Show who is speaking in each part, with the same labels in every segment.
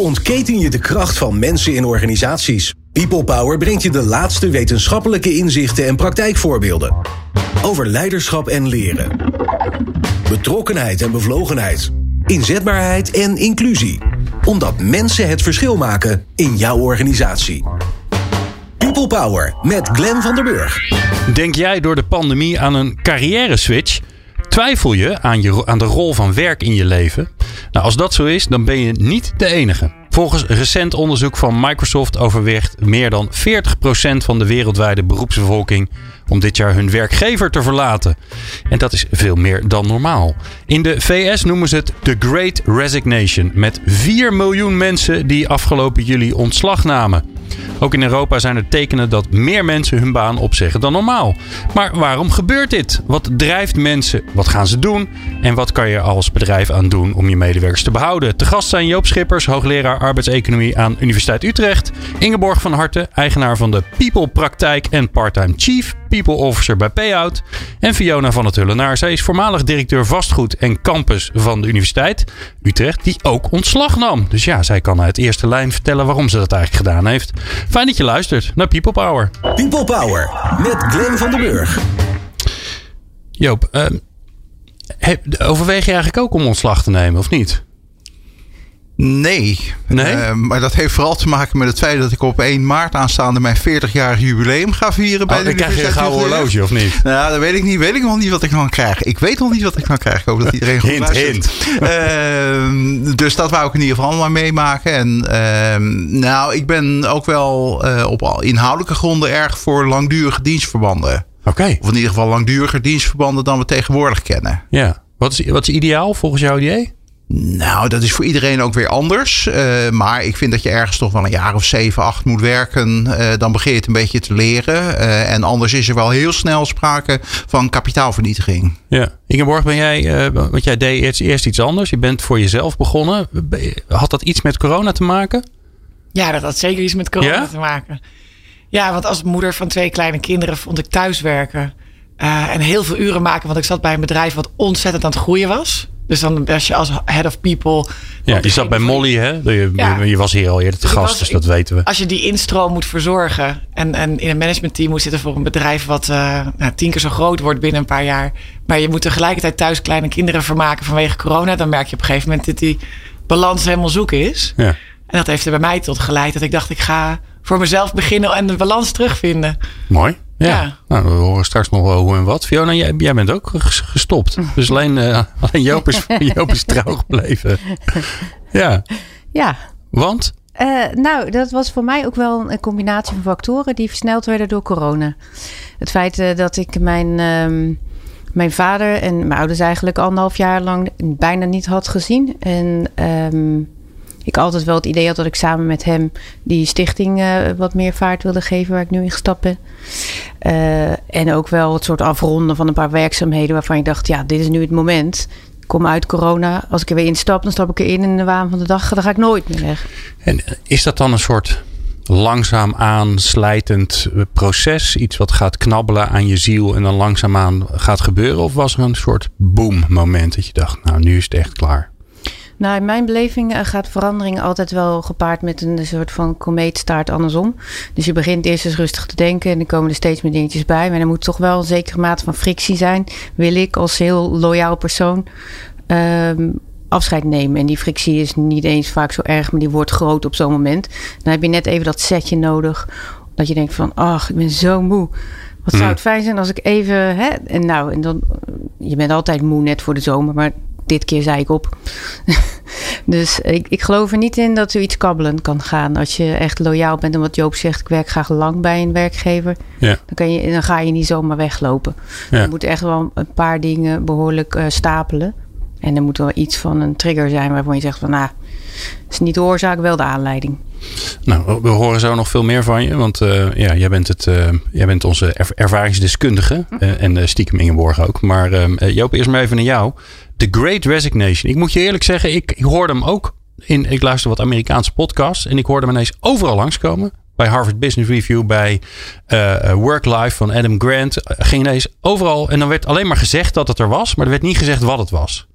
Speaker 1: ontketen je de kracht van mensen in organisaties. People Power brengt je de laatste wetenschappelijke inzichten en praktijkvoorbeelden. Over leiderschap en leren. Betrokkenheid en bevlogenheid. Inzetbaarheid en inclusie. Omdat mensen het verschil maken in jouw organisatie. People Power met Glenn van der Burg.
Speaker 2: Denk jij door de pandemie aan een carrière switch? Twijfel je aan, je aan de rol van werk in je leven? Nou, als dat zo is, dan ben je niet de enige. Volgens recent onderzoek van Microsoft overweegt meer dan 40% van de wereldwijde beroepsbevolking om dit jaar hun werkgever te verlaten. En dat is veel meer dan normaal. In de VS noemen ze het The Great Resignation, met 4 miljoen mensen die afgelopen juli ontslag namen. Ook in Europa zijn er tekenen dat meer mensen hun baan opzeggen dan normaal. Maar waarom gebeurt dit? Wat drijft mensen? Wat gaan ze doen? En wat kan je als bedrijf aan doen om je medewerkers te behouden? Te gast zijn Joop Schippers, hoogleraar arbeidseconomie aan Universiteit Utrecht. Ingeborg van Harten, eigenaar van de People Praktijk en parttime chief People Officer bij Payout. En Fiona van het Hullenaar. Zij is voormalig directeur vastgoed en campus van de Universiteit Utrecht, die ook ontslag nam. Dus ja, zij kan uit eerste lijn vertellen waarom ze dat eigenlijk gedaan heeft. Fijn dat je luistert naar People Power.
Speaker 1: People Power met Glenn van den Burg.
Speaker 2: Joop, uh, overweeg je eigenlijk ook om ontslag te nemen of niet?
Speaker 3: Nee.
Speaker 2: nee?
Speaker 3: Uh, maar dat heeft vooral te maken met het feit dat ik op 1 maart aanstaande mijn 40-jarig jubileum ga vieren. Bij
Speaker 2: oh,
Speaker 3: de
Speaker 2: dan krijg je een gouden horloge of niet?
Speaker 3: Nou, dat weet ik niet. Weet ik nog niet wat ik dan krijg. Ik weet nog niet wat ik dan krijg. Ik hoop dat iedereen goed
Speaker 2: hint,
Speaker 3: luistert. Hint. Uh, dus dat wou ik in ieder geval maar meemaken. En uh, nou, ik ben ook wel uh, op inhoudelijke gronden erg voor langdurige dienstverbanden.
Speaker 2: Oké. Okay.
Speaker 3: Of in ieder geval langduriger dienstverbanden dan we tegenwoordig kennen.
Speaker 2: Ja. Wat is, wat is ideaal volgens jouw idee?
Speaker 3: Nou, dat is voor iedereen ook weer anders. Uh, maar ik vind dat je ergens toch wel een jaar of zeven, acht moet werken. Uh, dan begin je het een beetje te leren. Uh, en anders is er wel heel snel sprake van kapitaalvernietiging.
Speaker 2: Ja. Ingeborg, ben jij, want jij deed eerst, eerst iets anders. Je bent voor jezelf begonnen. Had dat iets met corona te maken?
Speaker 4: Ja, dat had zeker iets met corona ja? te maken. Ja, want als moeder van twee kleine kinderen vond ik thuiswerken. en heel veel uren maken. Want ik zat bij een bedrijf wat ontzettend aan het groeien was. Dus dan was je als head of people.
Speaker 2: Ja, je zat bij Molly, hè? Je, ja. je was hier al eerder te gast, was, dus dat weten we.
Speaker 4: Als je die instroom moet verzorgen en, en in een managementteam moet zitten voor een bedrijf wat uh, nou, tien keer zo groot wordt binnen een paar jaar. Maar je moet tegelijkertijd thuis kleine kinderen vermaken vanwege corona. Dan merk je op een gegeven moment dat die balans helemaal zoek is.
Speaker 2: Ja.
Speaker 4: En dat heeft er bij mij tot geleid dat ik dacht, ik ga voor mezelf beginnen en de balans terugvinden.
Speaker 2: Mooi. Ja. ja. Nou, we horen straks nog wel hoe en wat. Fiona, jij, jij bent ook gestopt. Dus alleen, uh, alleen Joop, is, Joop is trouw gebleven. Ja.
Speaker 5: Ja.
Speaker 2: Want?
Speaker 5: Uh, nou, dat was voor mij ook wel een combinatie van factoren die versneld werden door corona. Het feit uh, dat ik mijn, uh, mijn vader en mijn ouders eigenlijk anderhalf jaar lang bijna niet had gezien. En um, ik altijd wel het idee had dat ik samen met hem die stichting uh, wat meer vaart wilde geven waar ik nu in gestapt ben. Uh, en ook wel het soort afronden van een paar werkzaamheden waarvan ik dacht, ja, dit is nu het moment. Ik kom uit corona. Als ik er weer instap, dan stap ik erin in de waan van de dag. Dan ga ik nooit meer weg.
Speaker 2: En is dat dan een soort langzaam aanslijtend proces? Iets wat gaat knabbelen aan je ziel en dan langzaamaan gaat gebeuren? Of was er een soort boom moment dat je dacht, nou nu is het echt klaar?
Speaker 5: Nou, in mijn beleving eh, gaat verandering altijd wel gepaard met een soort van komeetstaart andersom. Dus je begint eerst eens rustig te denken en dan komen er steeds meer dingetjes bij. Maar er moet toch wel een zekere mate van frictie zijn, wil ik als heel loyaal persoon um, afscheid nemen. En die frictie is niet eens vaak zo erg, maar die wordt groot op zo'n moment. Dan heb je net even dat setje nodig, dat je denkt van, ach, ik ben zo moe. Wat zou het fijn zijn als ik even. Hè? En nou, en dan. Je bent altijd moe net voor de zomer, maar dit keer zei ik op. dus ik, ik geloof er niet in dat er iets kabbelen kan gaan. Als je echt loyaal bent en wat Joop zegt, ik werk graag lang bij een werkgever.
Speaker 2: Ja.
Speaker 5: Dan, kan je, dan ga je niet zomaar weglopen.
Speaker 2: Ja.
Speaker 5: Je moet echt wel een paar dingen behoorlijk uh, stapelen. En er moet wel iets van een trigger zijn waarvan je zegt van nou, is niet de oorzaak, wel de aanleiding.
Speaker 2: Nou, we horen zo nog veel meer van je. Want uh, ja, jij, bent het, uh, jij bent onze er ervaringsdeskundige. Uh, en stiekem Ingeborg ook. Maar Joop, eerst maar even naar jou. The Great Resignation. Ik moet je eerlijk zeggen, ik, ik hoorde hem ook. In, ik luister wat Amerikaanse podcasts. En ik hoorde hem ineens overal langskomen. Bij Harvard Business Review, bij Work Life van Adam Grant. ging ineens overal. En dan werd alleen maar gezegd dat het er was. Maar er werd niet gezegd wat het was.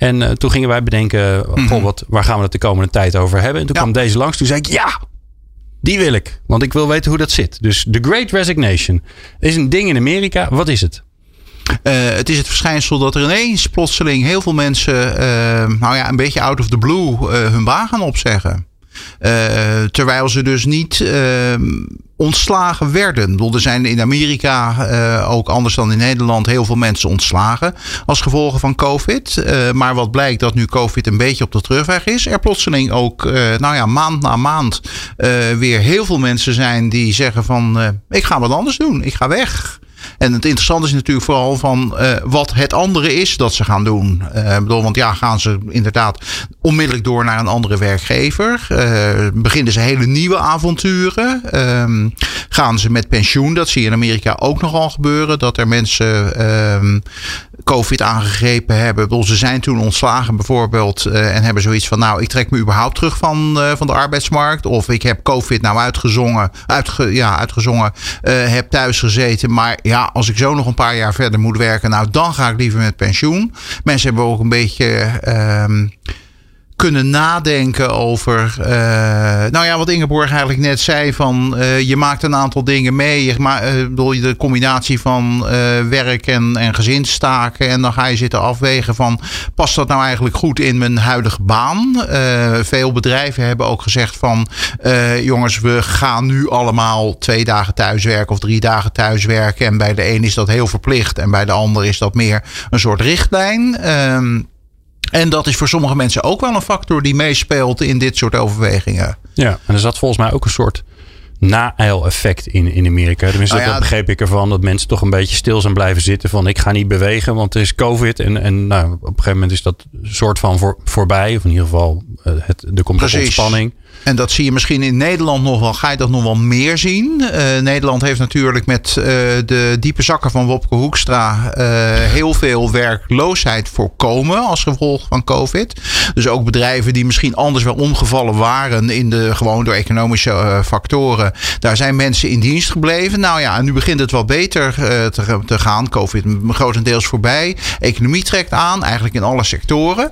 Speaker 2: En uh, toen gingen wij bedenken, mm -hmm. wat, waar gaan we het de komende tijd over hebben? En toen ja. kwam deze langs. Toen zei ik, ja, die wil ik. Want ik wil weten hoe dat zit. Dus The Great Resignation is een ding in Amerika. Wat is het?
Speaker 3: Uh, het is het verschijnsel dat er ineens plotseling heel veel mensen, nou ja, een beetje out of the blue, hun baan gaan opzeggen. terwijl ze dus niet ontslagen werden. Er zijn in Amerika, uh, ook anders dan in Nederland, heel veel mensen ontslagen als gevolg van COVID. Uh, maar wat blijkt dat nu COVID een beetje op de terugweg is, er plotseling ook, uh, nou ja, maand na maand weer heel veel mensen zijn die zeggen van, ik ga wat anders doen, ik ga weg. En het interessante is natuurlijk vooral van uh, wat het andere is dat ze gaan doen. Uh, bedoel, want ja, gaan ze inderdaad onmiddellijk door naar een andere werkgever? Uh, beginnen ze hele nieuwe avonturen? Ehm, gaan ze met pensioen? Dat zie je in Amerika ook nogal gebeuren. Dat er mensen ehm, COVID aangegrepen hebben. Ze zijn toen ontslagen bijvoorbeeld en hebben zoiets van... nou, ik trek me überhaupt terug van, van de arbeidsmarkt. Of ik heb COVID nou uitgezongen, uitge, ja, uitgezongen heb thuis gezeten. Maar ja, als ik zo nog een paar jaar verder moet werken, nou dan ga ik liever met pensioen. Mensen hebben ook een beetje. Kunnen nadenken over. Uh, nou ja, wat Ingeborg eigenlijk net zei: van uh, je maakt een aantal dingen mee. Je maakt, uh, bedoel, de combinatie van werk en, en gezinstaken. En dan ga je zitten afwegen van past dat nou eigenlijk goed in mijn huidige baan? veel bedrijven hebben ook gezegd van jongens, we gaan nu allemaal twee dagen thuiswerken of drie dagen thuiswerken. En bij de een is dat heel verplicht en bij de ander is dat meer een soort richtlijn. En dat is voor sommige mensen ook wel een factor die meespeelt in dit soort overwegingen.
Speaker 2: Ja, en er zat volgens mij ook een soort na-eil-effect in, in Amerika. Tenminste, nou ja, dat begreep ik ervan. Dat mensen toch een beetje stil zijn blijven zitten. Van ik ga niet bewegen, want er is COVID. En, en nou, op een gegeven moment is dat soort van voor, voorbij. Of in ieder geval, uh, het, er komt Precies. ontspanning.
Speaker 3: En dat zie je misschien in Nederland nog wel. Ga je dat nog wel meer zien? Uh, Nederland heeft natuurlijk met uh, de diepe zakken van Wopke Hoekstra uh, heel veel werkloosheid voorkomen als gevolg van COVID. Dus ook bedrijven die misschien anders wel omgevallen waren in de gewoon door economische factoren. Daar zijn mensen in dienst gebleven. Nou ja, en nu begint het wel beter te, te gaan. COVID grotendeels voorbij. Economie trekt aan, eigenlijk in alle sectoren.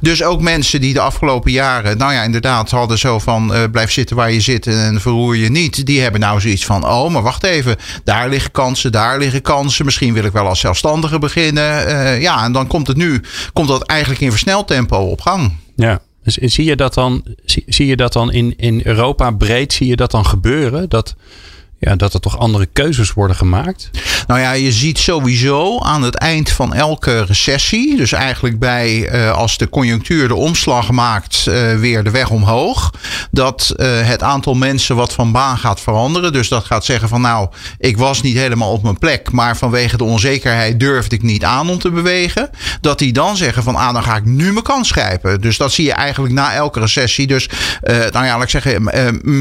Speaker 3: Dus ook mensen die de afgelopen jaren, nou ja, inderdaad hadden zo van uh, blijf zitten waar je zit en verroer je niet. Die hebben nou zoiets van, oh, maar wacht even, daar liggen kansen, daar liggen kansen. Misschien wil ik wel als zelfstandige beginnen. Uh, ja, en dan komt het nu, komt dat eigenlijk in versneld tempo op gang.
Speaker 2: Ja. Dus zie je dat dan, zie, zie je dat dan in, in Europa breed, zie je dat dan gebeuren? Dat ja, dat er toch andere keuzes worden gemaakt?
Speaker 3: Nou ja, je ziet sowieso aan het eind van elke recessie, dus eigenlijk bij uh, als de conjunctuur de omslag maakt, uh, weer de weg omhoog, dat uh, het aantal mensen wat van baan gaat veranderen. Dus dat gaat zeggen van nou, ik was niet helemaal op mijn plek, maar vanwege de onzekerheid durfde ik niet aan om te bewegen. Dat die dan zeggen van ah, dan ga ik nu mijn kans grijpen. Dus dat zie je eigenlijk na elke recessie. Dus nou ja, laat ik zeggen,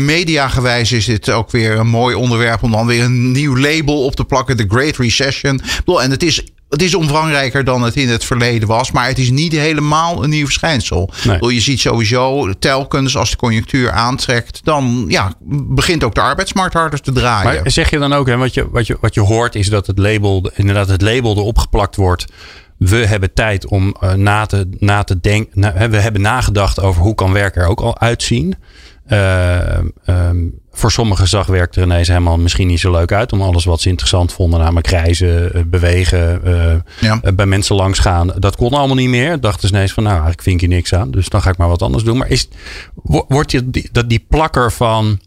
Speaker 3: mediagewijs is dit ook weer een mooi onderwerp onderwerp om dan weer een nieuw label op te plakken. De Great Recession. En het is het is omvangrijker dan het in het verleden was. Maar het is niet helemaal een nieuw verschijnsel. Nee. Je ziet sowieso telkens als de conjunctuur aantrekt. dan ja, begint ook de arbeidsmarkt harder te draaien.
Speaker 2: Maar zeg je dan ook, hè, wat, je, wat, je, wat je hoort is dat het label, inderdaad het label erop geplakt wordt. We hebben tijd om uh, na, te, na te denken. we hebben nagedacht over hoe kan werk er ook al uitzien. Uh, um, voor sommigen zag werk er ineens helemaal misschien niet zo leuk uit. Om alles wat ze interessant vonden, namelijk reizen, eh, bewegen, uh, ja. bij mensen langs gaan. Dat kon allemaal niet meer. Dachten ze ineens van, nou, eigenlijk vind je niks aan. Dus dan ga ik maar wat anders doen. Maar is, wordt je die, dat die plakker van,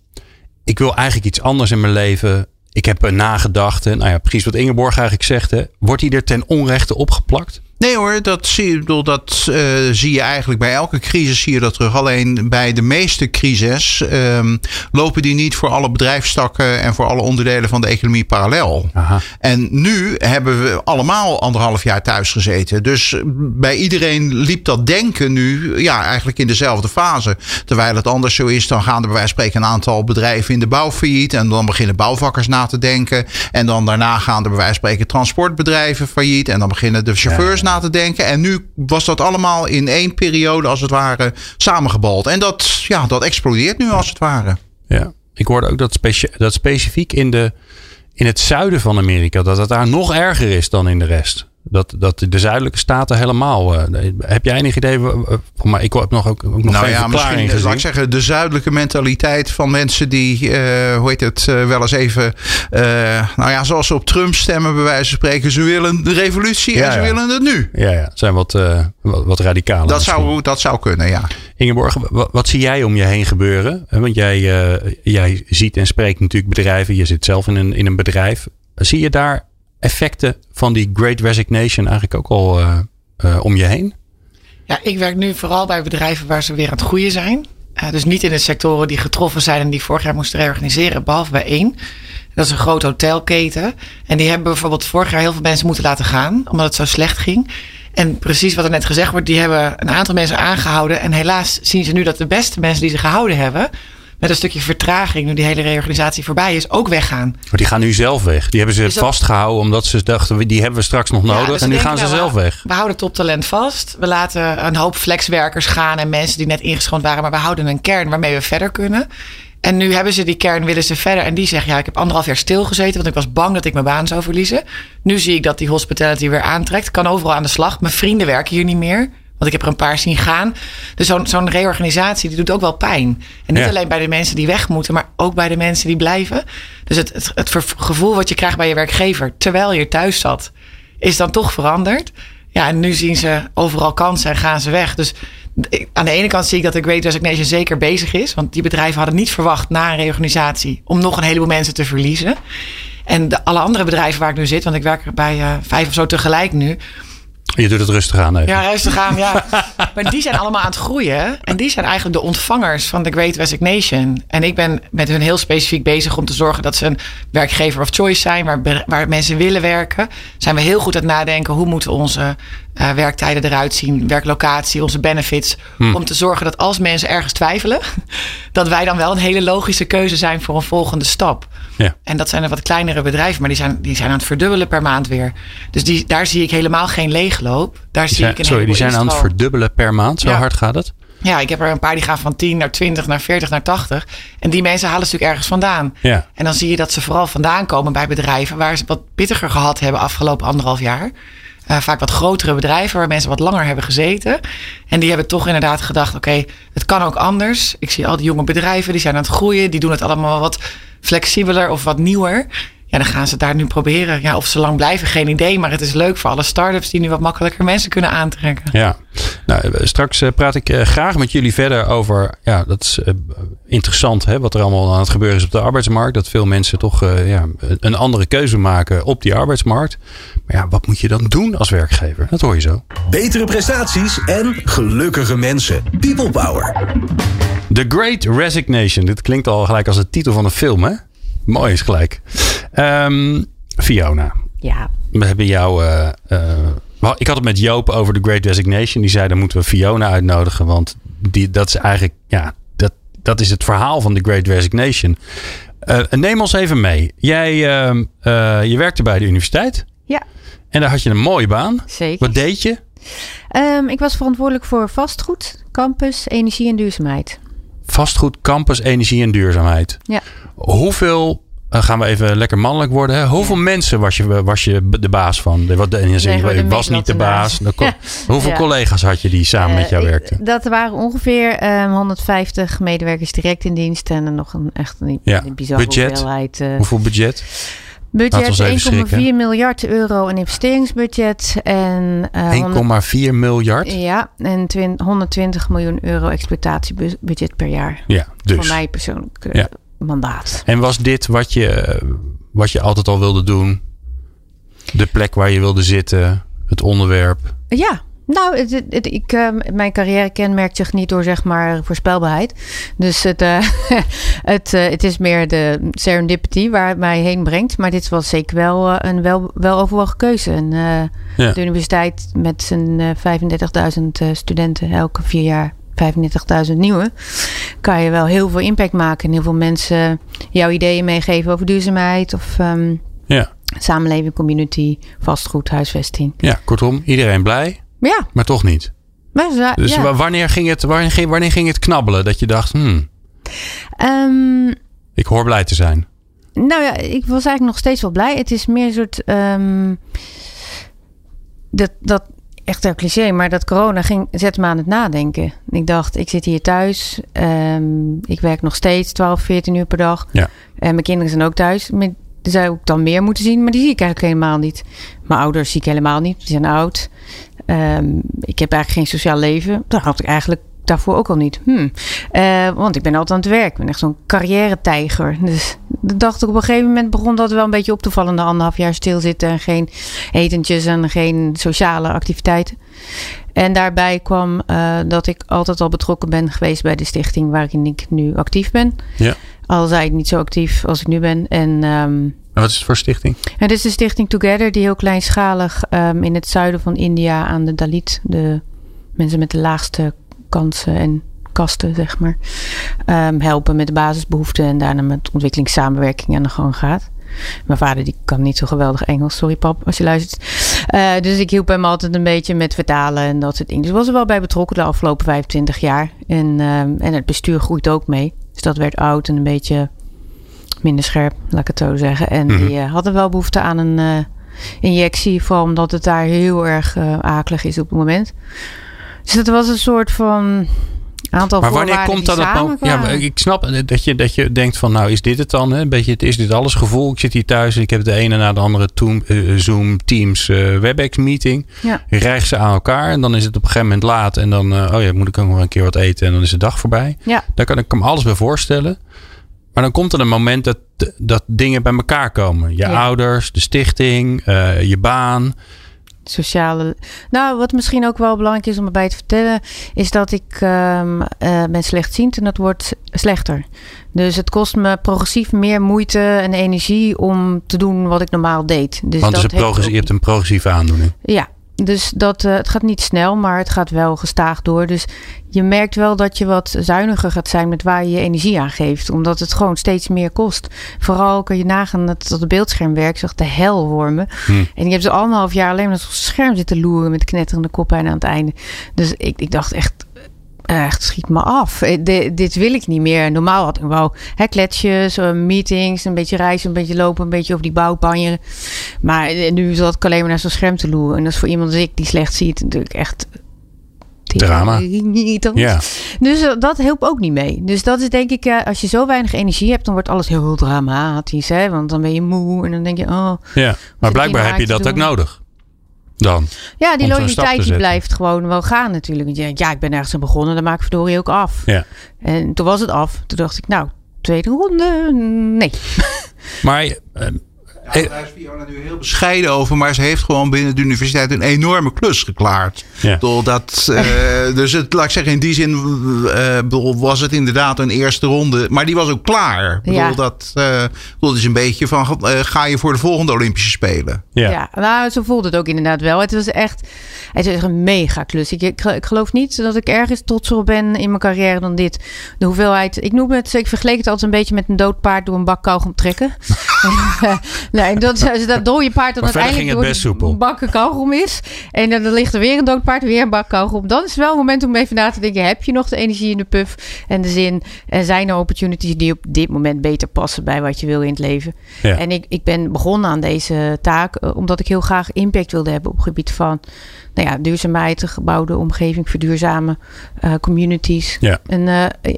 Speaker 2: ik wil eigenlijk iets anders in mijn leven. Ik heb een nagedachte. Nou ja, precies wat Ingeborg eigenlijk zegt. Hè. Wordt die er ten onrechte opgeplakt?
Speaker 3: Nee hoor, dat, zie, bedoel, dat uh, zie je eigenlijk bij elke crisis zie je dat terug. Alleen bij de meeste crises um, lopen die niet voor alle bedrijfstakken en voor alle onderdelen van de economie parallel. Aha. En nu hebben we allemaal anderhalf jaar thuis gezeten. Dus bij iedereen liep dat denken nu ja, eigenlijk in dezelfde fase. Terwijl het anders zo is, dan gaan er bij wijze van spreken een aantal bedrijven in de bouw failliet. En dan beginnen bouwvakkers na te denken. En dan daarna gaan er bij wijze van spreken transportbedrijven failliet. En dan beginnen de chauffeurs ja. na denken. En nu was dat allemaal in één periode, als het ware, samengebald. En dat, ja, dat explodeert nu, als het ware.
Speaker 2: Ja, ik hoorde ook dat, dat specifiek in, de, in het zuiden van Amerika, dat het daar nog erger is dan in de rest. Dat, dat de zuidelijke staten helemaal. eh, heb jij enig idee? Maar ik heb nog ook, ook nog
Speaker 3: nou
Speaker 2: geen
Speaker 3: ja, misschien,
Speaker 2: gezien.
Speaker 3: laat ik zeggen, de zuidelijke mentaliteit van mensen die, eh, hoe heet het, eh, wel eens even, eh, nou ja, zoals ze op Trump stemmen, bij wijze van spreken. Ze willen de revolutie
Speaker 2: Ja,
Speaker 3: en ze
Speaker 2: ja.
Speaker 3: willen het nu.
Speaker 2: Ja, ja, zijn wat, eh, wat, wat radicaler.
Speaker 3: Dat
Speaker 2: misschien.
Speaker 3: zou, dat zou kunnen, ja.
Speaker 2: Ingeborg, wat, wat zie jij om je heen gebeuren? Eh, Want jij, eh, jij ziet en spreekt natuurlijk bedrijven. Je zit zelf in een, in een bedrijf. Zie je daar effecten van die Great Resignation eigenlijk ook al eh, eh, om je heen?
Speaker 4: Ja, ik werk nu vooral bij bedrijven waar ze weer aan het groeien zijn. Eh, dus niet in de sectoren die getroffen zijn en die vorig jaar moesten reorganiseren, behalve bij één. Dat is een grote hotelketen. En die hebben bijvoorbeeld vorig jaar heel veel mensen moeten laten gaan, omdat het zo slecht ging. En precies wat er net gezegd wordt, die hebben een aantal mensen aangehouden. En helaas zien ze nu dat de beste mensen die ze gehouden hebben, met een stukje vertraging, nu die hele reorganisatie voorbij is, ook weggaan.
Speaker 2: Maar die gaan nu zelf weg. Die hebben ze
Speaker 4: dat-
Speaker 2: vastgehouden omdat ze dachten, die hebben we straks nog
Speaker 4: Ja,
Speaker 2: nodig.
Speaker 4: dus
Speaker 2: en nu gaan ze zelf
Speaker 4: we-
Speaker 2: weg.
Speaker 4: We houden toptalent vast. We laten een hoop flexwerkers gaan en mensen die net ingeschoond waren. Maar we houden een kern waarmee we verder kunnen. En nu hebben ze die kern, willen ze verder. En die zeggen, ja, ik heb anderhalf jaar stilgezeten. Want ik was bang dat ik mijn baan zou verliezen. Nu zie ik dat die hospitality weer aantrekt. Kan overal aan de slag. Mijn vrienden werken hier niet meer. Want ik heb er een paar zien gaan. Dus zo'n zo'n reorganisatie, die doet ook wel pijn. En niet
Speaker 2: Ja.
Speaker 4: alleen bij de mensen die weg moeten, maar ook bij de mensen die blijven. Dus het, het, gevoel wat je krijgt bij je werkgever terwijl je thuis zat, is dan toch veranderd. Ja, en nu zien ze overal kansen en gaan ze weg. Dus ik- aan de ene kant zie ik dat de Great Resignation zeker bezig is. Want die bedrijven hadden niet verwacht na een reorganisatie om nog een heleboel mensen te verliezen. En de, alle andere bedrijven waar ik nu zit, want ik werk er bij eh, vijf of zo tegelijk nu.
Speaker 2: Je doet het rustig aan. Even.
Speaker 4: Ja, rustig aan, ja. Maar die zijn allemaal aan het groeien. En die zijn eigenlijk de ontvangers van de Great Resignation. En ik ben met hun heel specifiek bezig om te zorgen dat ze een werkgever of choice zijn. Waar, waar mensen willen werken. Zijn we heel goed aan het nadenken. Hoe moeten onze eh, werktijden eruit zien? Werklocatie, onze benefits. Om te zorgen dat als mensen ergens twijfelen. Dat wij dan wel een hele logische keuze zijn voor een volgende stap.
Speaker 2: Ja.
Speaker 4: En dat zijn er wat kleinere bedrijven, maar die zijn, die zijn aan het verdubbelen per maand weer. Dus die, daar zie ik helemaal geen leegloop. Daar zie ik een
Speaker 2: sorry, die zijn aan het verdubbelen per maand. Zo
Speaker 4: Ja.
Speaker 2: hard gaat het.
Speaker 4: Ja, ik heb er een paar die gaan van 10 naar 20, naar 40, naar 80. En die mensen halen natuurlijk ergens vandaan.
Speaker 2: Ja.
Speaker 4: En dan zie je dat ze vooral vandaan komen bij bedrijven waar ze wat pittiger gehad hebben afgelopen anderhalf jaar. Eh, vaak wat grotere bedrijven waar mensen wat langer hebben gezeten. En die hebben toch inderdaad gedacht: oké, het kan ook anders. Ik zie al die jonge bedrijven die zijn aan het groeien. Die doen het allemaal wat flexibeler of wat nieuwer. Ja, dan gaan ze daar nu proberen. Ja, of ze lang blijven, geen idee. Maar het is leuk voor alle start-ups die nu wat makkelijker mensen kunnen aantrekken.
Speaker 2: Ja, nou, eh, straks eh, praat ik eh, graag met jullie verder over. Ja, dat is interessant hè, wat er allemaal aan het gebeuren is op de arbeidsmarkt. Dat veel mensen toch eh, ja, een andere keuze maken op die arbeidsmarkt. Maar ja, wat moet je dan doen als werkgever? Dat hoor je zo.
Speaker 1: Betere prestaties en gelukkige mensen. People Power.
Speaker 2: The Great Resignation. Dit klinkt al gelijk als de titel van een film, hè? Mooi is gelijk. Ehm, Fiona,
Speaker 5: Ja,
Speaker 2: we hebben jou. eh, eh, ik had het met Joop over The Great Resignation. Die zei: dan moeten we Fiona uitnodigen. Want die, dat is eigenlijk. Ja, dat, dat is het verhaal van The Great Resignation. Eh, neem ons even mee. Jij ehm, eh, je werkte bij de universiteit.
Speaker 5: ja
Speaker 2: En daar had je een mooie baan.
Speaker 5: zeker.
Speaker 2: Wat deed je?
Speaker 5: Ehm, ik was verantwoordelijk voor vastgoed, campus, energie en duurzaamheid.
Speaker 2: Vastgoed, campus, energie en duurzaamheid.
Speaker 5: Ja.
Speaker 2: Hoeveel, eh, gaan we even lekker mannelijk worden. Hè? Hoeveel mensen was je, was je de baas van? De, wat, ik was niet de baas.
Speaker 5: Ja.
Speaker 2: Hoeveel
Speaker 5: Ja.
Speaker 2: collega's had je die samen met jou
Speaker 5: Eh, ik-
Speaker 2: werkten?
Speaker 5: Dat waren ongeveer ehm, 150 medewerkers direct in dienst. En nog een echt een, bizarre
Speaker 2: Budget?
Speaker 5: hoeveelheid. eh,
Speaker 2: Hoeveel budget?
Speaker 5: Budget
Speaker 2: ons even
Speaker 5: 1,4
Speaker 2: schrikken.
Speaker 5: miljard euro een investeringsbudget. En, eh,
Speaker 2: 1,4 miljard.
Speaker 5: Ja, en twin- 120 miljoen euro exploitatiebudget per jaar.
Speaker 2: Ja, dus.
Speaker 5: Voor mij persoonlijk
Speaker 2: Ja.
Speaker 5: Mandaat.
Speaker 2: En was dit wat je, wat je altijd al wilde doen? De plek waar je wilde zitten? Het onderwerp?
Speaker 5: Ja, nou, het, het- het- ik, eh, mijn carrière kenmerkt zich niet door zeg maar voorspelbaarheid. Dus het, eh, het, eh, het is meer de serendipity waar het mij heen brengt. Maar dit was zeker wel een wel, wel overwogen keuze. En,
Speaker 2: Ja.
Speaker 5: De universiteit met zijn eh, 35.000 eh, studenten elke vier jaar. 35.000 nieuwe, kan je wel heel veel impact maken en heel veel mensen jouw ideeën meegeven over duurzaamheid of ehm,
Speaker 2: Ja.
Speaker 5: samenleving, community, vastgoed, huisvesting.
Speaker 2: ja, kortom, iedereen blij,
Speaker 5: Ja,
Speaker 2: maar toch niet.
Speaker 5: maar
Speaker 2: Dus
Speaker 5: ja.
Speaker 2: wanneer, ging het, wanneer ging het knabbelen? Dat je dacht, hmm,
Speaker 5: Ehm,
Speaker 2: ik hoor blij te zijn.
Speaker 5: nou ja, ik was eigenlijk nog steeds wel blij. Het is meer een soort. ehm, dat, dat echt een cliché, maar dat corona ging, zet me aan het nadenken. Ik dacht, ik zit hier thuis. ehm, ik werk nog steeds 12, 14 uur per dag.
Speaker 2: Ja.
Speaker 5: En mijn kinderen zijn ook thuis. Met- Die zou ik dan meer moeten zien, maar die zie ik eigenlijk helemaal niet. Mijn ouders zie ik helemaal niet. Die zijn oud. Ehm, ik heb eigenlijk geen sociaal leven. Dat had ik eigenlijk daarvoor ook al niet. Hm. Eh, want ik ben altijd aan het werk. Ik ben echt zo'n carrière-tijger. Dus dacht ik op een gegeven moment begon dat wel een beetje op te vallen. Na anderhalf jaar stilzitten en geen etentjes en geen sociale activiteiten. En daarbij kwam eh, dat ik altijd al betrokken ben geweest bij de stichting waarin ik nu actief ben.
Speaker 2: Ja.
Speaker 5: Al zei ik niet zo actief als ik nu ben. En ehm,
Speaker 2: En wat is het voor stichting?
Speaker 5: het is de stichting Together, die heel kleinschalig ehm, in het zuiden van India aan de Dalit, de mensen met de laagste kansen en kasten, zeg maar, ehm, helpen met de basisbehoeften en daarna met ontwikkelingssamenwerking aan de gang gaat. Mijn vader die kan niet zo geweldig Engels, sorry pap, als je luistert. Eh, dus ik hielp hem altijd een beetje met vertalen en dat soort dingen. Dus was er wel bij betrokken de afgelopen 25 jaar. En, ehm, en het bestuur groeit ook mee. Dus dat werd oud en een beetje minder scherp, laat ik het zo zeggen. En
Speaker 2: Mhm.
Speaker 5: die eh, hadden wel behoefte aan een eh, injectie, vooral omdat het daar heel erg akelig is op het moment. Dus het was een soort van aantal
Speaker 2: Maar wanneer komt
Speaker 5: die
Speaker 2: dan? Ja, ik snap dat je, dat je denkt van nou is dit het dan? Hè? Een beetje het is dit alles gevoel. Ik zit hier thuis en ik heb de ene na de andere Toom- eh, Zoom, Teams, eh, WebEx meeting.
Speaker 5: Ja.
Speaker 2: Je rijgt ze aan elkaar en dan is het op een gegeven moment laat. En dan eh, oh ja, moet ik ook nog een keer wat eten en dan is de dag voorbij.
Speaker 5: Ja.
Speaker 2: Daar kan ik me alles bij voorstellen. Maar dan komt er een moment dat, dat dingen bij elkaar komen. Je
Speaker 5: Ja.
Speaker 2: ouders, de stichting, eh, je baan.
Speaker 5: Sociale. Nou, wat misschien ook wel belangrijk is om erbij te vertellen, is dat ik ehm, eh, ben slechtziend en dat wordt slechter. Dus het kost me progressief meer moeite en energie om te doen wat ik normaal deed. Dus
Speaker 2: Want
Speaker 5: dat heeft
Speaker 2: je hebt een progressieve aandoening.
Speaker 5: Ja, dus dat, eh, het gaat niet snel, maar het gaat wel gestaag door. Dus je merkt wel dat je wat zuiniger gaat zijn met waar je je energie aan geeft. Omdat het gewoon steeds meer kost. Vooral kun je nagaan dat het beeldschermwerk zegt de hel wormen.
Speaker 2: Hm.
Speaker 5: En ik heb ze anderhalf jaar alleen maar op het scherm zitten loeren met knetterende koppijn aan het einde. Dus ik, ik dacht echt, echt schiet me af. Eh, di- dit wil ik niet meer. Normaal had ik wel hè, kletsjes, eh, meetings, een beetje reizen, een beetje lopen, een beetje over die bouwpanjeren. Maar eh, nu zat ik alleen maar naar zo'n scherm te loeren. En dat is voor iemand als ik die slecht ziet natuurlijk echt...
Speaker 2: Drama. Ja.
Speaker 5: Dus eh, dat helpt ook niet mee. Dus dat is denk ik, eh, als je zo weinig energie hebt, dan wordt alles heel dramatisch. Hè? Want dan ben je moe en dan denk je, oh,
Speaker 2: Ja, maar blijkbaar heb je dat ook nodig. Dan.
Speaker 5: Ja, die loyaliteit die blijft gewoon wel gaan natuurlijk. Want ja, ik ben ergens aan begonnen, dan maak ik verdorie ook af.
Speaker 2: Ja.
Speaker 5: En toen was het af. Toen dacht ik, nou, tweede ronde, nee.
Speaker 2: Maar eh,
Speaker 3: daar is Fiona nu heel bescheiden over, maar ze heeft gewoon binnen de universiteit een enorme klus geklaard.
Speaker 2: Ja.
Speaker 3: Ik bedoel, dat, eh, dus het, laat ik zeggen, in die zin eh, bedoel, was het inderdaad een eerste ronde, maar die was ook klaar. Ik bedoel,
Speaker 5: Ja.
Speaker 3: dat, eh, het is een beetje van, ga je voor de volgende Olympische Spelen?
Speaker 2: ja.
Speaker 5: Ja. nou, zo voelde het ook inderdaad wel. Het was echt, het is een mega klus. Ik, ik, ik geloof niet dat ik ergens trotser op ben in mijn carrière dan dit. De hoeveelheid, ik noem het, ik vergeleek het altijd een beetje met een dood paard door een bak kauwgom trekken. nee, dat, als dat dode paard dan uiteindelijk
Speaker 2: ging het
Speaker 5: door
Speaker 2: soepel.
Speaker 5: bakken kauwgom is. En dan, dan ligt er weer een dood paard, weer een bak kauwgom. Dan is het wel een moment om even na te denken, heb je nog de energie in de puff en de zin? En zijn er opportunities die op dit moment beter passen bij wat je wil in het leven?
Speaker 2: Ja.
Speaker 5: En ik, ik ben begonnen aan deze taak eh, omdat ik heel graag impact wilde hebben op het gebied van nou ja, duurzaamheid, gebouwde omgeving, verduurzamen, eh, communities.
Speaker 2: Ja.
Speaker 5: En eh,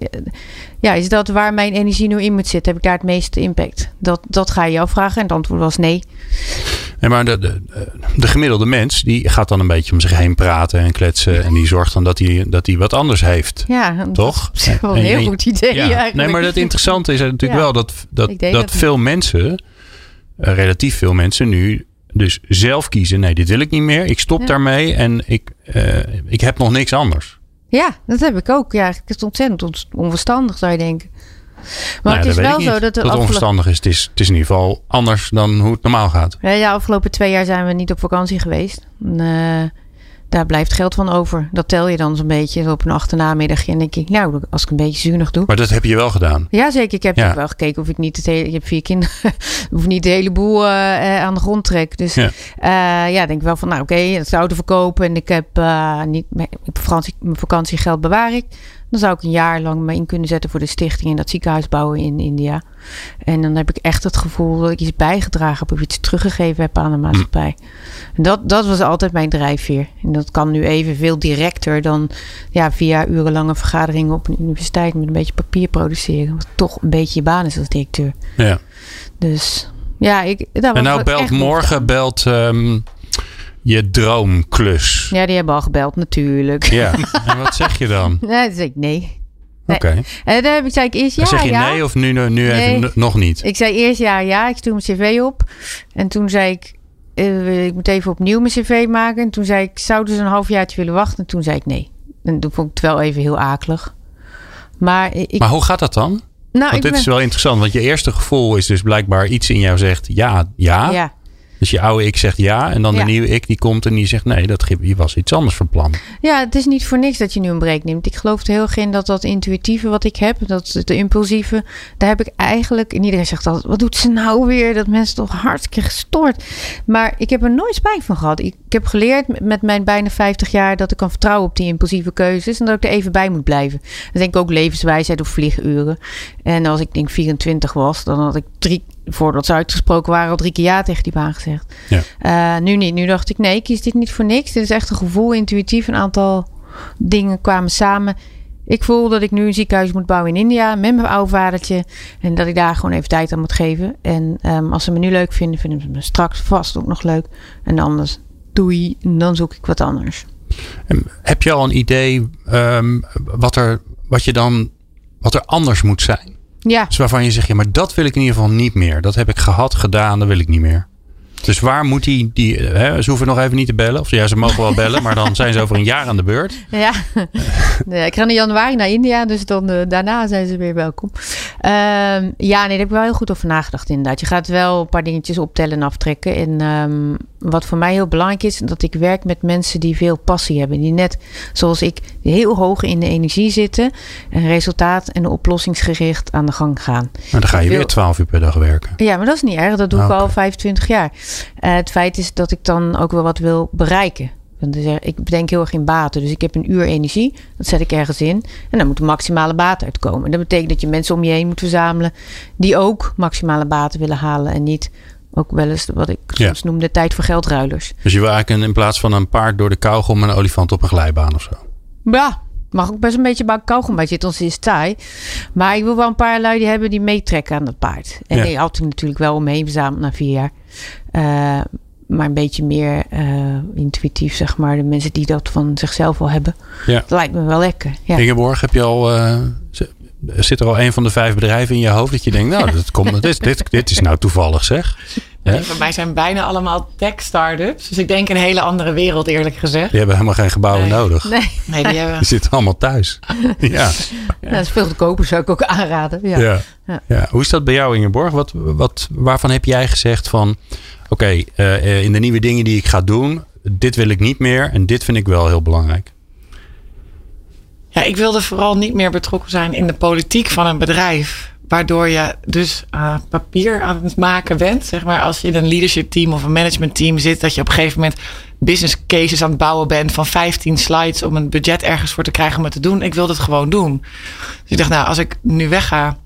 Speaker 5: ja, is dat waar mijn energie nu in moet zitten? Heb ik daar het meeste impact? Dat, dat ga je jou vragen en het antwoord was nee.
Speaker 2: Nee, maar de, de, de gemiddelde mens die gaat dan een beetje om zich heen praten en kletsen. En die zorgt dan dat hij, dat hij wat anders heeft.
Speaker 5: Ja, dat
Speaker 2: Toch?
Speaker 5: is wel een
Speaker 2: En
Speaker 5: heel
Speaker 2: en
Speaker 5: goed idee
Speaker 2: Ja.
Speaker 5: eigenlijk.
Speaker 2: Nee, maar het interessante is natuurlijk
Speaker 5: Ja.
Speaker 2: wel dat, dat, dat
Speaker 5: dat
Speaker 2: veel mensen, eh, relatief veel mensen nu dus zelf kiezen. Nee, dit wil ik niet meer. Ik stop
Speaker 5: Ja.
Speaker 2: daarmee en ik, eh, ik heb nog niks anders.
Speaker 5: Ja, dat heb ik ook. Ja, het is ontzettend on- onverstandig, zou je denken. Maar
Speaker 2: Nou,
Speaker 5: het is wel zo dat
Speaker 2: het
Speaker 5: afgelopen...
Speaker 2: onverstandig is. Het, is. het is in ieder geval anders dan hoe het normaal gaat.
Speaker 5: Ja, de afgelopen twee jaar zijn we niet op vakantie geweest. Eh, daar blijft geld van over. Dat tel je dan zo'n beetje op een achternamiddagje. En denk ik, nou, als ik een beetje zuinig doe.
Speaker 2: Maar dat heb je wel gedaan.
Speaker 5: Ja, zeker. Ik heb
Speaker 2: Ja.
Speaker 5: wel gekeken of ik niet het hele... Ik heb vier kinderen. of niet de hele boel eh, eh, aan de grond trek. Dus
Speaker 2: Ja.
Speaker 5: ja, ja denk ik wel van, nou oké, het auto verkopen. En ik heb eh, niet... Mijn vakantie, mijn vakantiegeld bewaar ik. Dan zou ik een jaar lang me in kunnen zetten voor de stichting en dat ziekenhuis bouwen in India. En dan heb ik echt het gevoel dat ik iets bijgedragen heb of iets teruggegeven heb aan de maatschappij. En dat, dat was altijd mijn drijfveer. En dat kan nu even veel directer dan ja, via urenlange vergaderingen op een universiteit met een beetje papier produceren. Wat toch een beetje je baan is als directeur.
Speaker 2: Ja.
Speaker 5: Dus ja, ik.
Speaker 2: En nou belt morgen belt ehm, je droomklus.
Speaker 5: Ja, die hebben al gebeld natuurlijk.
Speaker 2: Ja. En wat zeg je dan?
Speaker 5: Nee, dan zeg ik nee. Nee.
Speaker 2: Oké.
Speaker 5: En dan heb ik, zei ik eerst ja,
Speaker 2: Dan zeg je
Speaker 5: ja.
Speaker 2: nee of nu, nu
Speaker 5: Nee.
Speaker 2: even nog niet?
Speaker 5: Ik zei eerst ja, ja. Ik stuur mijn cv op. En toen zei ik, eh, ik moet even opnieuw mijn cv maken. En toen zei ik, zouden ze een halfjaartje willen wachten? En toen zei ik nee. En toen vond ik het wel even heel akelig. Maar ik,
Speaker 2: Maar hoe gaat dat dan?
Speaker 5: nou,
Speaker 2: Want dit
Speaker 5: ben,
Speaker 2: is wel interessant. Want je eerste gevoel is dus blijkbaar iets in jou zegt ja, ja.
Speaker 5: ja.
Speaker 2: Dus je oude ik zegt ja. En dan
Speaker 5: Ja.
Speaker 2: de nieuwe ik die komt en die zegt nee, dat je was iets anders van plan.
Speaker 5: Ja, het is niet voor niks dat je nu een break neemt. Ik geloof er heel in dat dat intuïtieve wat ik heb, dat het impulsieve, daar heb ik eigenlijk. En iedereen zegt altijd: wat doet ze nou weer? Dat mensen toch hartstikke gestoord. Maar ik heb er nooit spijt van gehad. Ik, ik heb geleerd met- met mijn bijna 50 jaar dat ik kan vertrouwen op die impulsieve keuzes en dat ik er even bij moet blijven. Dat denk ik ook levenswijsheid of vlieguren. En als ik denk 24 was, dan had ik drie, voordat ze uitgesproken waren, al drie keer ja tegen die baan gezegd.
Speaker 2: Ja.
Speaker 5: Eh, nu niet. Nu dacht ik, nee, ik kies dit niet voor niks. Dit is echt een gevoel, intuïtief. Een aantal dingen kwamen samen. Ik voel dat ik nu een ziekenhuis moet bouwen in India met mijn oude vadertje. En dat ik daar gewoon even tijd aan moet geven. En ehm, als ze me nu leuk vinden, vinden ze me straks vast ook nog leuk. En anders doei, en dan zoek ik wat anders.
Speaker 2: En heb je al een idee ehm, wat, er, wat je dan wat er anders moet zijn?
Speaker 5: Ja,
Speaker 2: Dus waarvan je zegt, ja, maar dat wil ik in ieder geval niet meer. Dat heb ik gehad, gedaan, dat wil ik niet meer. Dus waar moet die, die hè, ze hoeven nog even niet te bellen. Of ja, ze mogen wel bellen, maar dan zijn ze over een jaar aan de beurt.
Speaker 5: Ja, nee, ik ga in januari naar India, dus dan eh, daarna zijn ze weer welkom. Ehm, ja, nee, daar heb ik wel heel goed over nagedacht inderdaad. Je gaat wel een paar dingetjes optellen en aftrekken. En ehm, wat voor mij heel belangrijk is, dat ik werk met mensen die veel passie hebben. Die net zoals ik heel hoog in de energie zitten. En resultaat en oplossingsgericht aan de gang gaan.
Speaker 2: Maar dan ga je
Speaker 5: Veel-
Speaker 2: weer 12 uur per dag werken.
Speaker 5: Ja, maar dat is niet erg. Dat doe ik
Speaker 2: Ah,
Speaker 5: al 25 jaar. Eh, het feit is dat ik dan ook wel wat wil bereiken. Ik bedenk heel erg in baten. Dus ik heb een uur energie. Dat zet ik ergens in. En dan moet de maximale baat uitkomen. En dat betekent dat je mensen om je heen moet verzamelen. Die ook maximale baten willen halen. En niet ook wel eens wat ik soms noem de tijd voor geldruilers.
Speaker 2: Dus je wil eigenlijk een- in plaats van een paard door de kauwgom een olifant op een glijbaan of zo.
Speaker 5: Ja, mag ook best een beetje bij kauwgom bij zitten, anders is taai. Maar ik wil wel een paar lui die hebben die meetrekken aan dat paard. En
Speaker 2: Ja.
Speaker 5: die had ik natuurlijk wel om me heen verzameld na vier jaar. Eh, maar een beetje meer eh, intuïtief, zeg maar. De mensen die dat van zichzelf al hebben.
Speaker 2: Ja.
Speaker 5: Dat lijkt me wel lekker. Ja.
Speaker 2: Ingeborg, heb je al, z- zit er al een van de vijf bedrijven in je hoofd dat je denkt, nou, dat komt, dit, dit, dit is nou toevallig zeg.
Speaker 4: Voor mij zijn bijna allemaal tech-startups. Dus ik denk een hele andere wereld, eerlijk gezegd.
Speaker 2: Die hebben helemaal geen gebouwen
Speaker 4: Nee.
Speaker 2: nodig.
Speaker 5: Nee,
Speaker 4: Nee, die hebben...
Speaker 2: Die zitten allemaal thuis. Ja.
Speaker 5: dat is veel te koper, zou ik ook aanraden. Ja.
Speaker 2: Ja.
Speaker 5: Ja.
Speaker 2: Ja. Hoe is dat bij jou, Ingeborg? Wat, wat, waarvan heb jij gezegd van... Oké, eh, eh, in de nieuwe dingen die ik ga doen... dit wil ik niet meer en dit vind ik wel heel belangrijk.
Speaker 4: Ja, ik wilde vooral niet meer betrokken zijn in de politiek van een bedrijf. Waardoor je dus eh, papier aan het maken bent. Zeg maar als je in een leadership team of een management team zit. Dat je op een gegeven moment business cases aan het bouwen bent. Van 15 slides om een budget ergens voor te krijgen om het te doen. Ik wilde het gewoon doen. Dus ik dacht nou als ik nu wegga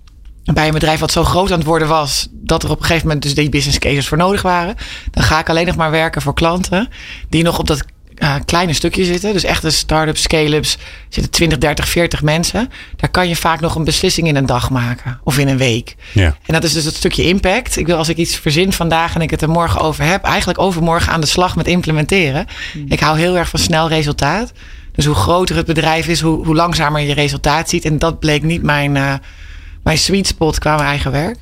Speaker 4: bij een bedrijf wat zo groot aan het worden was. Dat er op een gegeven moment dus die business cases voor nodig waren. Dan ga ik alleen nog maar werken voor klanten. Die nog op dat eh, kleine stukje zitten. Dus echte start-ups, scale-ups. Zitten 20, 30, 40 mensen. Daar kan je vaak nog een beslissing in een dag maken. Of in een week.
Speaker 2: Ja.
Speaker 4: En dat is dus het stukje impact. Ik wil als ik iets verzin vandaag en ik het er morgen over heb. Eigenlijk overmorgen aan de slag met implementeren. Ik hou heel erg van snel resultaat. Dus hoe groter het bedrijf is, hoe, hoe langzamer je resultaat ziet. En dat bleek niet mijn, eh, mijn sweet spot qua mijn eigen werk.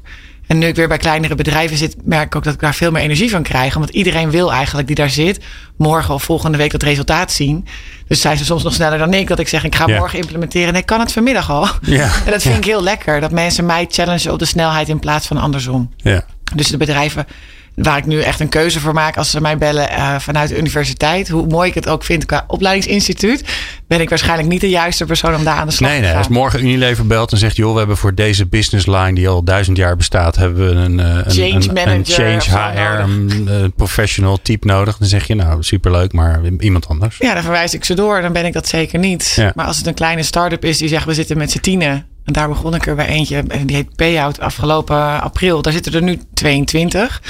Speaker 4: En nu ik weer bij kleinere bedrijven zit, merk ik ook dat ik daar veel meer energie van krijg. Want iedereen wil eigenlijk die daar zit, morgen of volgende week dat resultaat zien. Dus zijn ze soms nog sneller dan ik. Dat ik zeg, ik ga
Speaker 2: Ja.
Speaker 4: morgen implementeren. En ik kan het vanmiddag al.
Speaker 2: Ja.
Speaker 4: En dat vind
Speaker 2: Ja.
Speaker 4: ik heel lekker. Dat mensen mij challengen op de snelheid in plaats van andersom.
Speaker 2: Ja.
Speaker 4: Dus de bedrijven waar ik nu echt een keuze voor maak als ze mij bellen uh, vanuit de universiteit. Hoe mooi ik het ook vind qua opleidingsinstituut. Ben ik waarschijnlijk niet de juiste persoon om daar aan de slag
Speaker 2: nee,
Speaker 4: te
Speaker 2: gaan.
Speaker 4: Nee,
Speaker 2: als morgen Unilever belt en zegt... joh, we hebben voor deze business line die al duizend jaar bestaat... hebben we een, een,
Speaker 4: change,
Speaker 2: een, een change HR, een professional type nodig. Dan zeg je nou, superleuk, maar iemand anders.
Speaker 4: Ja, dan verwijs ik ze door. Dan ben ik dat zeker niet.
Speaker 2: Ja.
Speaker 4: Maar als het een kleine start-up is die zegt... we zitten met z'n tienen... En daar begon ik er bij eentje. En die heet Payout afgelopen april. Daar zitten er nu 22.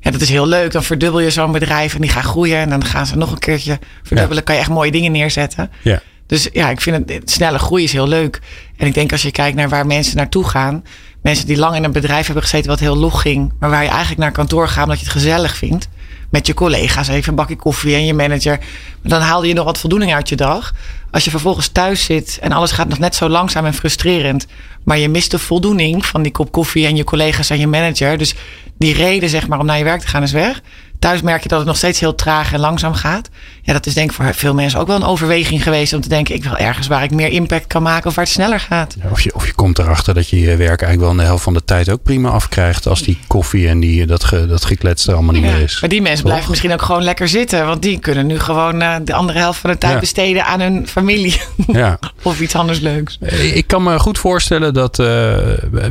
Speaker 4: Ja, dat is heel leuk. Dan verdubbel je zo'n bedrijf en die gaan groeien. En dan gaan ze nog een keertje verdubbelen. Ja. Kan je echt mooie dingen neerzetten.
Speaker 2: Ja.
Speaker 4: Dus ja, ik vind het snelle groei is heel leuk. En ik denk als je kijkt naar waar mensen naartoe gaan. Mensen die lang in een bedrijf hebben gezeten wat heel log ging. Maar waar je eigenlijk naar kantoor gaat omdat je het gezellig vindt. Met je collega's even een bakje koffie en je manager. Maar dan haalde je nog wat voldoening uit je dag. Als je vervolgens thuis zit en alles gaat nog net zo langzaam en frustrerend. Maar je mist de voldoening van die kop koffie en je collega's en je manager. Dus die reden zeg maar om naar je werk te gaan is weg. Thuis merk je dat het nog steeds heel traag en langzaam gaat. Ja, dat is denk ik voor veel mensen ook wel een overweging geweest. Om te denken, ik wil ergens waar ik meer impact kan maken of waar het sneller gaat.
Speaker 2: Ja, of, je, of je komt erachter dat je je werk eigenlijk wel in de helft van de tijd ook prima afkrijgt. Als die koffie en die, dat, ge, dat geklets er allemaal niet
Speaker 4: ja,
Speaker 2: meer is.
Speaker 4: Maar die mensen blijven misschien ook gewoon lekker zitten. Want die kunnen nu gewoon uh, de andere helft van de tijd
Speaker 2: Ja.
Speaker 4: besteden aan hun familie.
Speaker 2: Ja.
Speaker 4: of iets anders leuks.
Speaker 2: Ik kan me goed voorstellen dat uh,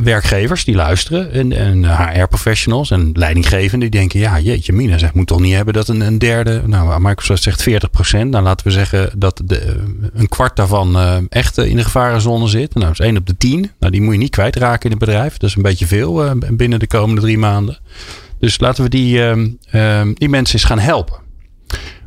Speaker 2: werkgevers die luisteren en, en HR-professionals en leidinggevenden die denken, ja jeetje mina, zeg, moet toch niet hebben dat een, een derde, nou Microsoft zegt 40 procent, nou laten we zeggen dat de, een kwart daarvan uh, echt in de gevarenzone zit. Nou, dat is 1 op de 10. Nou, die moet je niet kwijtraken in het bedrijf. Dat is een beetje veel binnen de komende drie maanden. Dus laten we die, die mensen eens gaan helpen.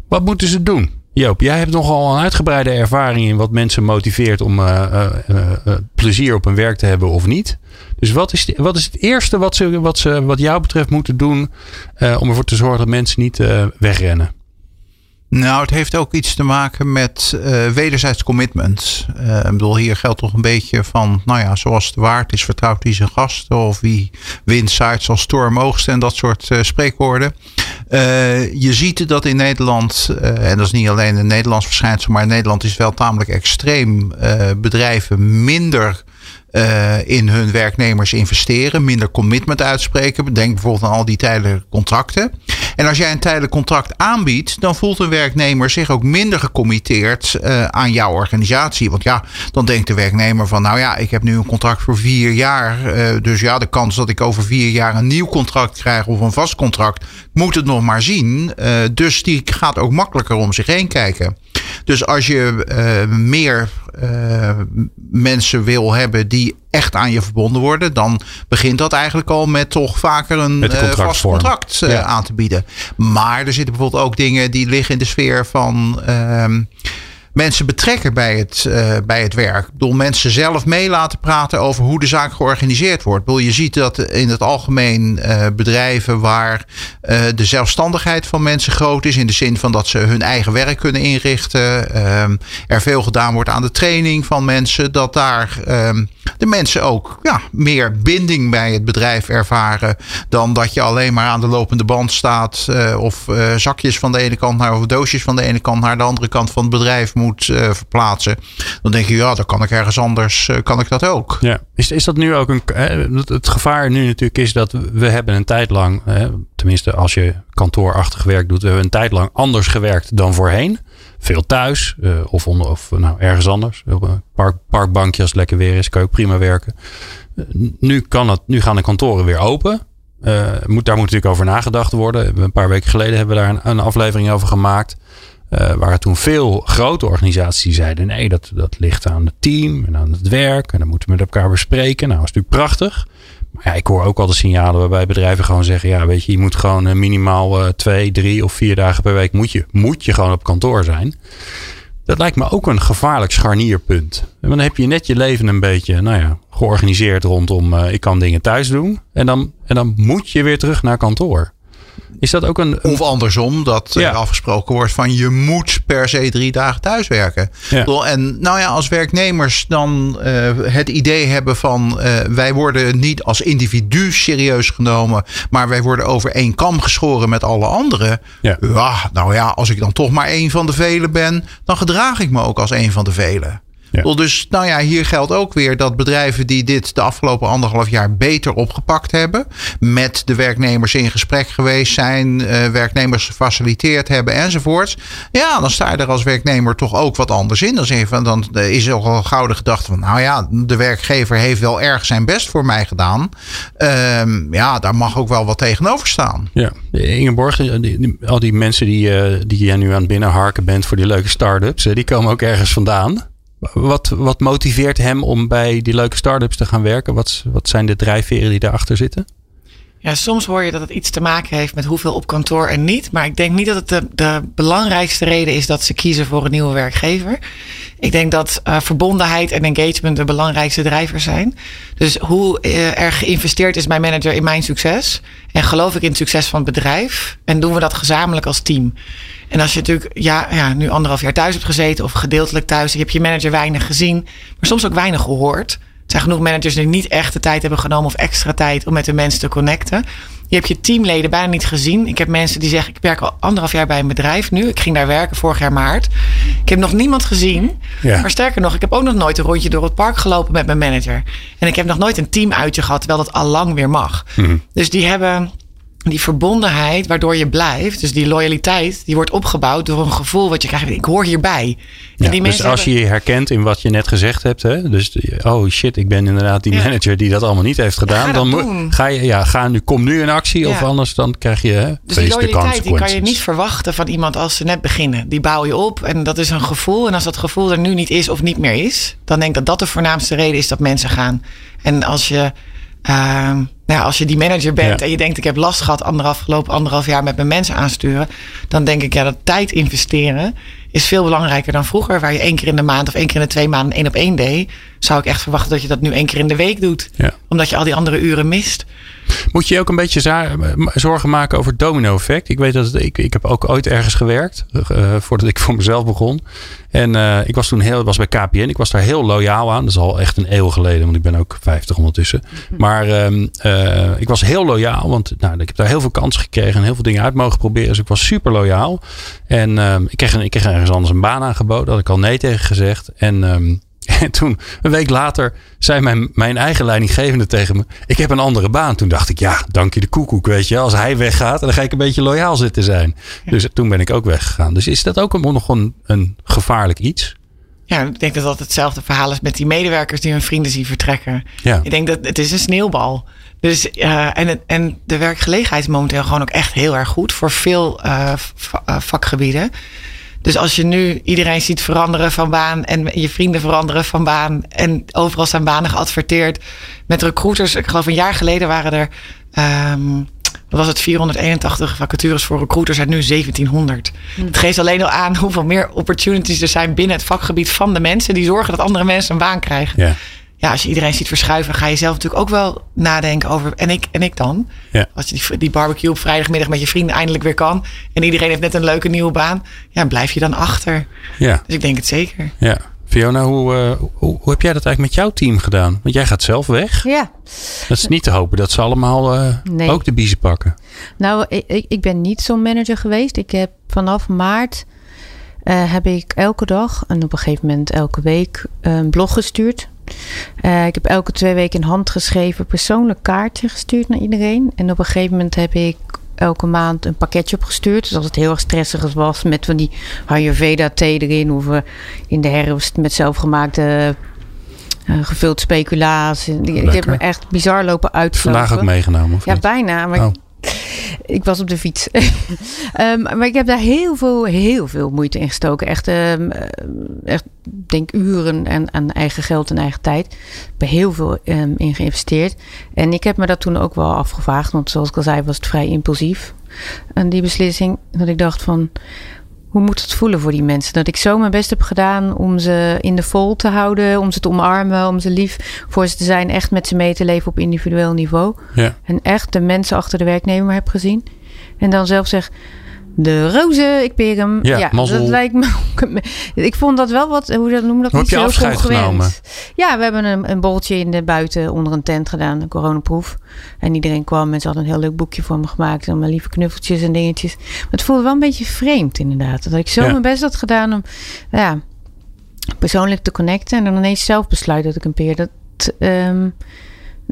Speaker 2: Wat moeten ze doen? Joop, jij hebt nogal een uitgebreide ervaring in wat mensen motiveert om uh, uh, plezier op hun werk te hebben of niet. Dus wat is, wat is het eerste wat ze, wat ze wat jou betreft moeten doen om ervoor te zorgen dat mensen niet wegrennen?
Speaker 3: Nou, het heeft ook iets te maken met uh, wederzijds commitment. Uh, ik bedoel, hier geldt toch een beetje van, nou ja, zoals het waard is, vertrouwt hij zijn gasten. Of wie wint zaait zal storm oogsten en dat soort uh, spreekwoorden. je ziet dat in Nederland, en dat is niet alleen een Nederlands verschijnsel, maar in Nederland is wel tamelijk extreem. bedrijven minder uh, in hun werknemers investeren, minder commitment uitspreken. Denk bijvoorbeeld aan al die tijdelijke contracten. En als jij een tijdelijk contract aanbiedt, dan voelt een werknemer zich ook minder gecommitteerd uh, aan jouw organisatie. Want ja, dan denkt de werknemer van, nou ja, ik heb nu een contract voor vier jaar. Uh, dus ja, de kans dat ik over vier jaar een nieuw contract krijg of een vast contract, moet het nog maar zien. dus die gaat ook makkelijker om zich heen kijken. Dus als je uh, meer uh, mensen wil hebben die echt aan je verbonden worden, dan begint dat eigenlijk al met toch vaker een uh, vast contract ja. aan te bieden. Maar er zitten bijvoorbeeld ook dingen die liggen in de sfeer van mensen betrekken bij het, uh, bij het werk. Ik bedoel, mensen zelf mee laten praten over hoe de zaak georganiseerd wordt. Ik bedoel, je ziet dat in het algemeen uh, bedrijven waar uh, de zelfstandigheid van mensen groot is. In de zin van dat ze hun eigen werk kunnen inrichten. er veel gedaan wordt aan de training van mensen. Dat daar de mensen ook ja, meer binding bij het bedrijf ervaren. Dan dat je alleen maar aan de lopende band staat. of zakjes van de ene kant naar of doosjes van de ene kant naar de andere kant van het bedrijf moet uh, verplaatsen. Dan denk je, ja, dan kan ik ergens anders, uh, kan ik dat ook.
Speaker 2: Ja. Is, is dat nu ook een. Hè, het gevaar nu natuurlijk is dat we hebben een tijd lang, tenminste als je kantoorachtig werk doet, we hebben een tijd lang anders gewerkt dan voorheen. Veel thuis of, onder, of nou, ergens anders. Op een park, parkbankje als het lekker weer is, kan je ook prima werken. nu, kan het, nu gaan de kantoren weer open. Moet, daar moet natuurlijk over nagedacht worden. Een paar weken geleden hebben we daar een, een aflevering over gemaakt. Uh, waren toen veel grote organisaties zeiden: nee, dat, dat ligt aan het team en aan het werk. En dan moeten we met elkaar bespreken. Nou, dat is natuurlijk prachtig. Maar ja, ik hoor ook al de signalen waarbij bedrijven gewoon zeggen: ja, weet je, je moet gewoon uh, minimaal uh, twee, drie of vier dagen per week moet je, moet je gewoon op kantoor zijn. Dat lijkt me ook een gevaarlijk scharnierpunt. En dan heb je net je leven een beetje, nou ja, georganiseerd rondom ik kan dingen thuis doen. En dan, en dan moet je weer terug naar kantoor. Is dat ook een.
Speaker 3: Of andersom, dat ja. er afgesproken wordt van je moet per se drie dagen thuiswerken.
Speaker 2: Ja.
Speaker 3: En nou ja, als werknemers dan uh, het idee hebben van uh, wij worden niet als individu serieus genomen, maar wij worden over één kam geschoren met alle anderen.
Speaker 2: Ja.
Speaker 3: ja, nou ja, als ik dan toch maar één van de velen ben, dan gedraag ik me ook als één van de velen. Ja. Dus nou ja, hier geldt ook weer dat bedrijven die dit de afgelopen anderhalf jaar beter opgepakt hebben, met de werknemers in gesprek geweest zijn, uh, werknemers gefaciliteerd hebben enzovoort. Ja, dan sta je er als werknemer toch ook wat anders in. Dan, van, dan is er al gauw de gedachte van, nou ja, de werkgever heeft wel erg zijn best voor mij gedaan. Um, ja, daar mag ook wel wat tegenover staan.
Speaker 2: Ja, Ingeborg, al die mensen die, die jij nu aan het binnenharken bent voor die leuke start-ups, die komen ook ergens vandaan. Wat, wat motiveert hem om bij die leuke start-ups te gaan werken? Wat, wat zijn de drijfveren die daarachter zitten?
Speaker 4: Ja, soms hoor je dat het iets te maken heeft met hoeveel op kantoor en niet. Maar ik denk niet dat het de, de belangrijkste reden is dat ze kiezen voor een nieuwe werkgever. Ik denk dat uh, verbondenheid en engagement de belangrijkste drijvers zijn. Dus hoe uh, er geïnvesteerd is mijn manager in mijn succes. En geloof ik in het succes van het bedrijf. En doen we dat gezamenlijk als team. En als je natuurlijk ja, ja, nu anderhalf jaar thuis hebt gezeten of gedeeltelijk thuis. Je hebt je manager weinig gezien, maar soms ook weinig gehoord zijn genoeg managers die niet echt de tijd hebben genomen of extra tijd om met de mensen te connecten. Je hebt je teamleden bijna niet gezien. Ik heb mensen die zeggen: Ik werk al anderhalf jaar bij een bedrijf nu. Ik ging daar werken vorig jaar maart. Ik heb nog niemand gezien. Ja. Maar sterker nog, ik heb ook nog nooit een rondje door het park gelopen met mijn manager. En ik heb nog nooit een teamuitje gehad, terwijl dat al lang weer mag. Mhm. Dus die hebben die verbondenheid waardoor je blijft, dus die loyaliteit, die wordt opgebouwd door een gevoel wat je krijgt. Ik hoor hierbij.
Speaker 2: Ja, die dus als je je herkent in wat je net gezegd hebt, hè, dus oh shit, ik ben inderdaad die manager die dat allemaal niet heeft gedaan, dan ga je, ja, ga nu, kom nu in actie, of anders dan krijg je. Hè,
Speaker 4: dus die loyaliteit die kan je niet verwachten van iemand als ze net beginnen. Die bouw je op en dat is een gevoel. En als dat gevoel er nu niet is of niet meer is, dan denk ik dat dat de voornaamste reden is dat mensen gaan. En als je uh, nou, als je die manager bent en je denkt ik heb last gehad anderhalf, gelopen anderhalf jaar met mijn mensen aansturen, dan denk ik ja dat tijd investeren is veel belangrijker dan vroeger, waar je één keer in de maand of één keer in de twee maanden één op één deed. Zou ik echt verwachten dat je dat nu één keer in de week doet, omdat je al die andere uren mist.
Speaker 2: Moet je ook een beetje zorgen maken over het domino-effect? Ik weet dat het, ik, ik heb ook ooit ergens gewerkt, uh, voordat ik voor mezelf begon. En uh, ik was toen heel, was bij KPN, ik was daar heel loyaal aan. Dat is al echt een eeuw geleden, want ik ben ook 50 ondertussen. Maar um, uh, ik was heel loyaal, want nou, ik heb daar heel veel kansen gekregen en heel veel dingen uit mogen proberen. Dus ik was super loyaal. En um, ik, kreeg, ik kreeg ergens anders een baan aangeboden, had ik al nee tegen gezegd. En um, En toen, een week later, zei mijn, mijn eigen leidinggevende tegen me: Ik heb een andere baan. Toen dacht ik: Ja, dank je de koekoek. Weet je, als hij weggaat, dan ga ik een beetje loyaal zitten zijn. Dus toen ben ik ook weggegaan. Dus is dat ook nog een, een gevaarlijk iets?
Speaker 4: Ja, ik denk dat dat hetzelfde verhaal is met die medewerkers die hun vrienden zien vertrekken. Ja. Ik denk dat het is een sneeuwbal. Dus, uh, en, en de werkgelegenheid is momenteel gewoon ook echt heel erg goed voor veel uh, vakgebieden. Dus als je nu iedereen ziet veranderen van baan en je vrienden veranderen van baan en overal zijn banen geadverteerd met recruiters. Ik geloof een jaar geleden waren er, um, wat was het, 481 vacatures voor recruiters uit nu 1700. Hm. Het geeft alleen al aan hoeveel meer opportunities er zijn binnen het vakgebied van de mensen die zorgen dat andere mensen een baan krijgen. Ja ja, als je iedereen ziet verschuiven, ga je zelf natuurlijk ook wel nadenken over. En ik, en ik dan? Ja. Als je die, die barbecue op vrijdagmiddag met je vrienden eindelijk weer kan. En iedereen heeft net een leuke nieuwe baan. Ja, blijf je dan achter. Ja. Dus ik denk het zeker.
Speaker 2: Ja. Fiona, hoe, uh, hoe, hoe, heb jij dat eigenlijk met jouw team gedaan? Want jij gaat zelf weg.
Speaker 5: Ja.
Speaker 2: Dat is niet te hopen dat ze allemaal uh, nee. ook de biezen pakken.
Speaker 5: Nou, ik, ik ben niet zo'n manager geweest. Ik heb vanaf maart uh, heb ik elke dag en op een gegeven moment elke week een blog gestuurd uh, ik heb elke twee weken een handgeschreven persoonlijk kaartje gestuurd naar iedereen. En op een gegeven moment heb ik elke maand een pakketje opgestuurd. Dus als het heel erg stressig was met van die Ayurveda thee erin. Of uh, in de herfst met zelfgemaakte uh, gevuld speculaas. Ik heb me echt bizar lopen uitvlogen.
Speaker 2: Vandaag ook meegenomen?
Speaker 5: ja, bijna. Maar oh ik was op de fiets. um, maar ik heb daar heel veel, heel veel moeite in gestoken. Echt, um, echt denk uren en aan eigen geld en eigen tijd. Ik heb heel veel um, in geïnvesteerd. En ik heb me dat toen ook wel afgevraagd. Want zoals ik al zei, was het vrij impulsief. En die beslissing. Dat ik dacht van hoe moet het voelen voor die mensen? Dat ik zo mijn best heb gedaan om ze in de vol te houden, om ze te omarmen, om ze lief voor ze te zijn, echt met ze mee te leven op individueel niveau. Ja. En echt de mensen achter de werknemer heb gezien. En dan zelf zeg, de roze, ik peer hem. Ja, dat lijkt me. Ik vond dat wel wat, hoe dat noemen dat
Speaker 2: niet zo afscheid genomen?
Speaker 5: Ja, we hebben een, een boltje in de buiten onder een tent gedaan, een coronaproef. En iedereen kwam en ze hadden een heel leuk boekje voor me gemaakt. En mijn lieve knuffeltjes en dingetjes. Maar het voelde wel een beetje vreemd, inderdaad. Dat ik zo mijn best had gedaan om. Ja, persoonlijk te connecten. En dan ineens zelf besluiten dat ik een peer. Dat, ehm,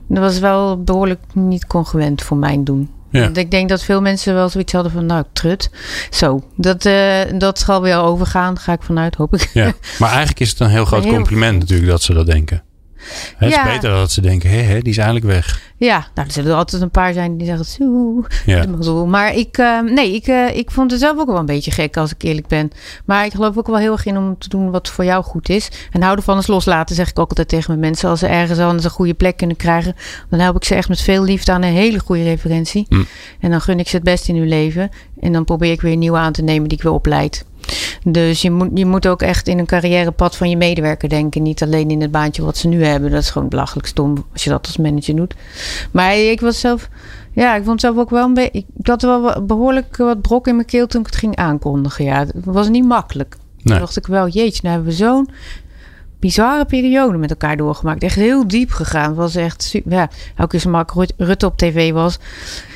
Speaker 5: dat was wel behoorlijk niet congruent voor mijn doen.
Speaker 2: Ja.
Speaker 5: Want Ik denk dat veel mensen wel zoiets hadden van, nou, trut. Zo, dat, eh, dat zal weer overgaan, ga ik vanuit, hoop ik.
Speaker 2: Ja. Maar eigenlijk is het een heel groot
Speaker 5: Heel-
Speaker 2: compliment natuurlijk dat ze dat denken. Het
Speaker 5: Ja.
Speaker 2: is beter dat ze denken, hé, hé, die is eigenlijk weg.
Speaker 5: Ja, nou, er zullen er altijd een paar zijn die zeggen, zo,
Speaker 2: Ja.
Speaker 5: Maar ik, eh, nee, ik, eh, ik vond het zelf ook wel een beetje gek, als ik eerlijk ben. Maar ik geloof ook wel heel erg in om te doen wat voor jou goed is. En houden van is loslaten, zeg ik ook altijd tegen mijn mensen. Als ze ergens anders een goede plek kunnen krijgen, dan help ik ze echt met veel liefde aan een hele goede referentie.
Speaker 2: Hm.
Speaker 5: En dan gun ik ze het beste in hun leven. En dan probeer ik weer nieuwe aan te nemen die ik weer opleid. Dus je moet, je moet ook echt in een carrièrepad van je medewerker denken. Niet alleen in het baantje wat ze nu hebben. Dat is gewoon belachelijk stom als je dat als manager doet. Maar ik was zelf... Ja, ik vond zelf ook wel een beetje... Ik had wel behoorlijk wat brok in mijn keel toen ik het ging aankondigen. Ja, het was niet makkelijk.
Speaker 2: Nee.
Speaker 5: Toen dacht ik wel, jeetje, nou hebben we zo'n bizarre periode met elkaar doorgemaakt. Echt heel diep gegaan. Het was echt super. Ja, elke keer als Mark Rut- Rutte op tv was,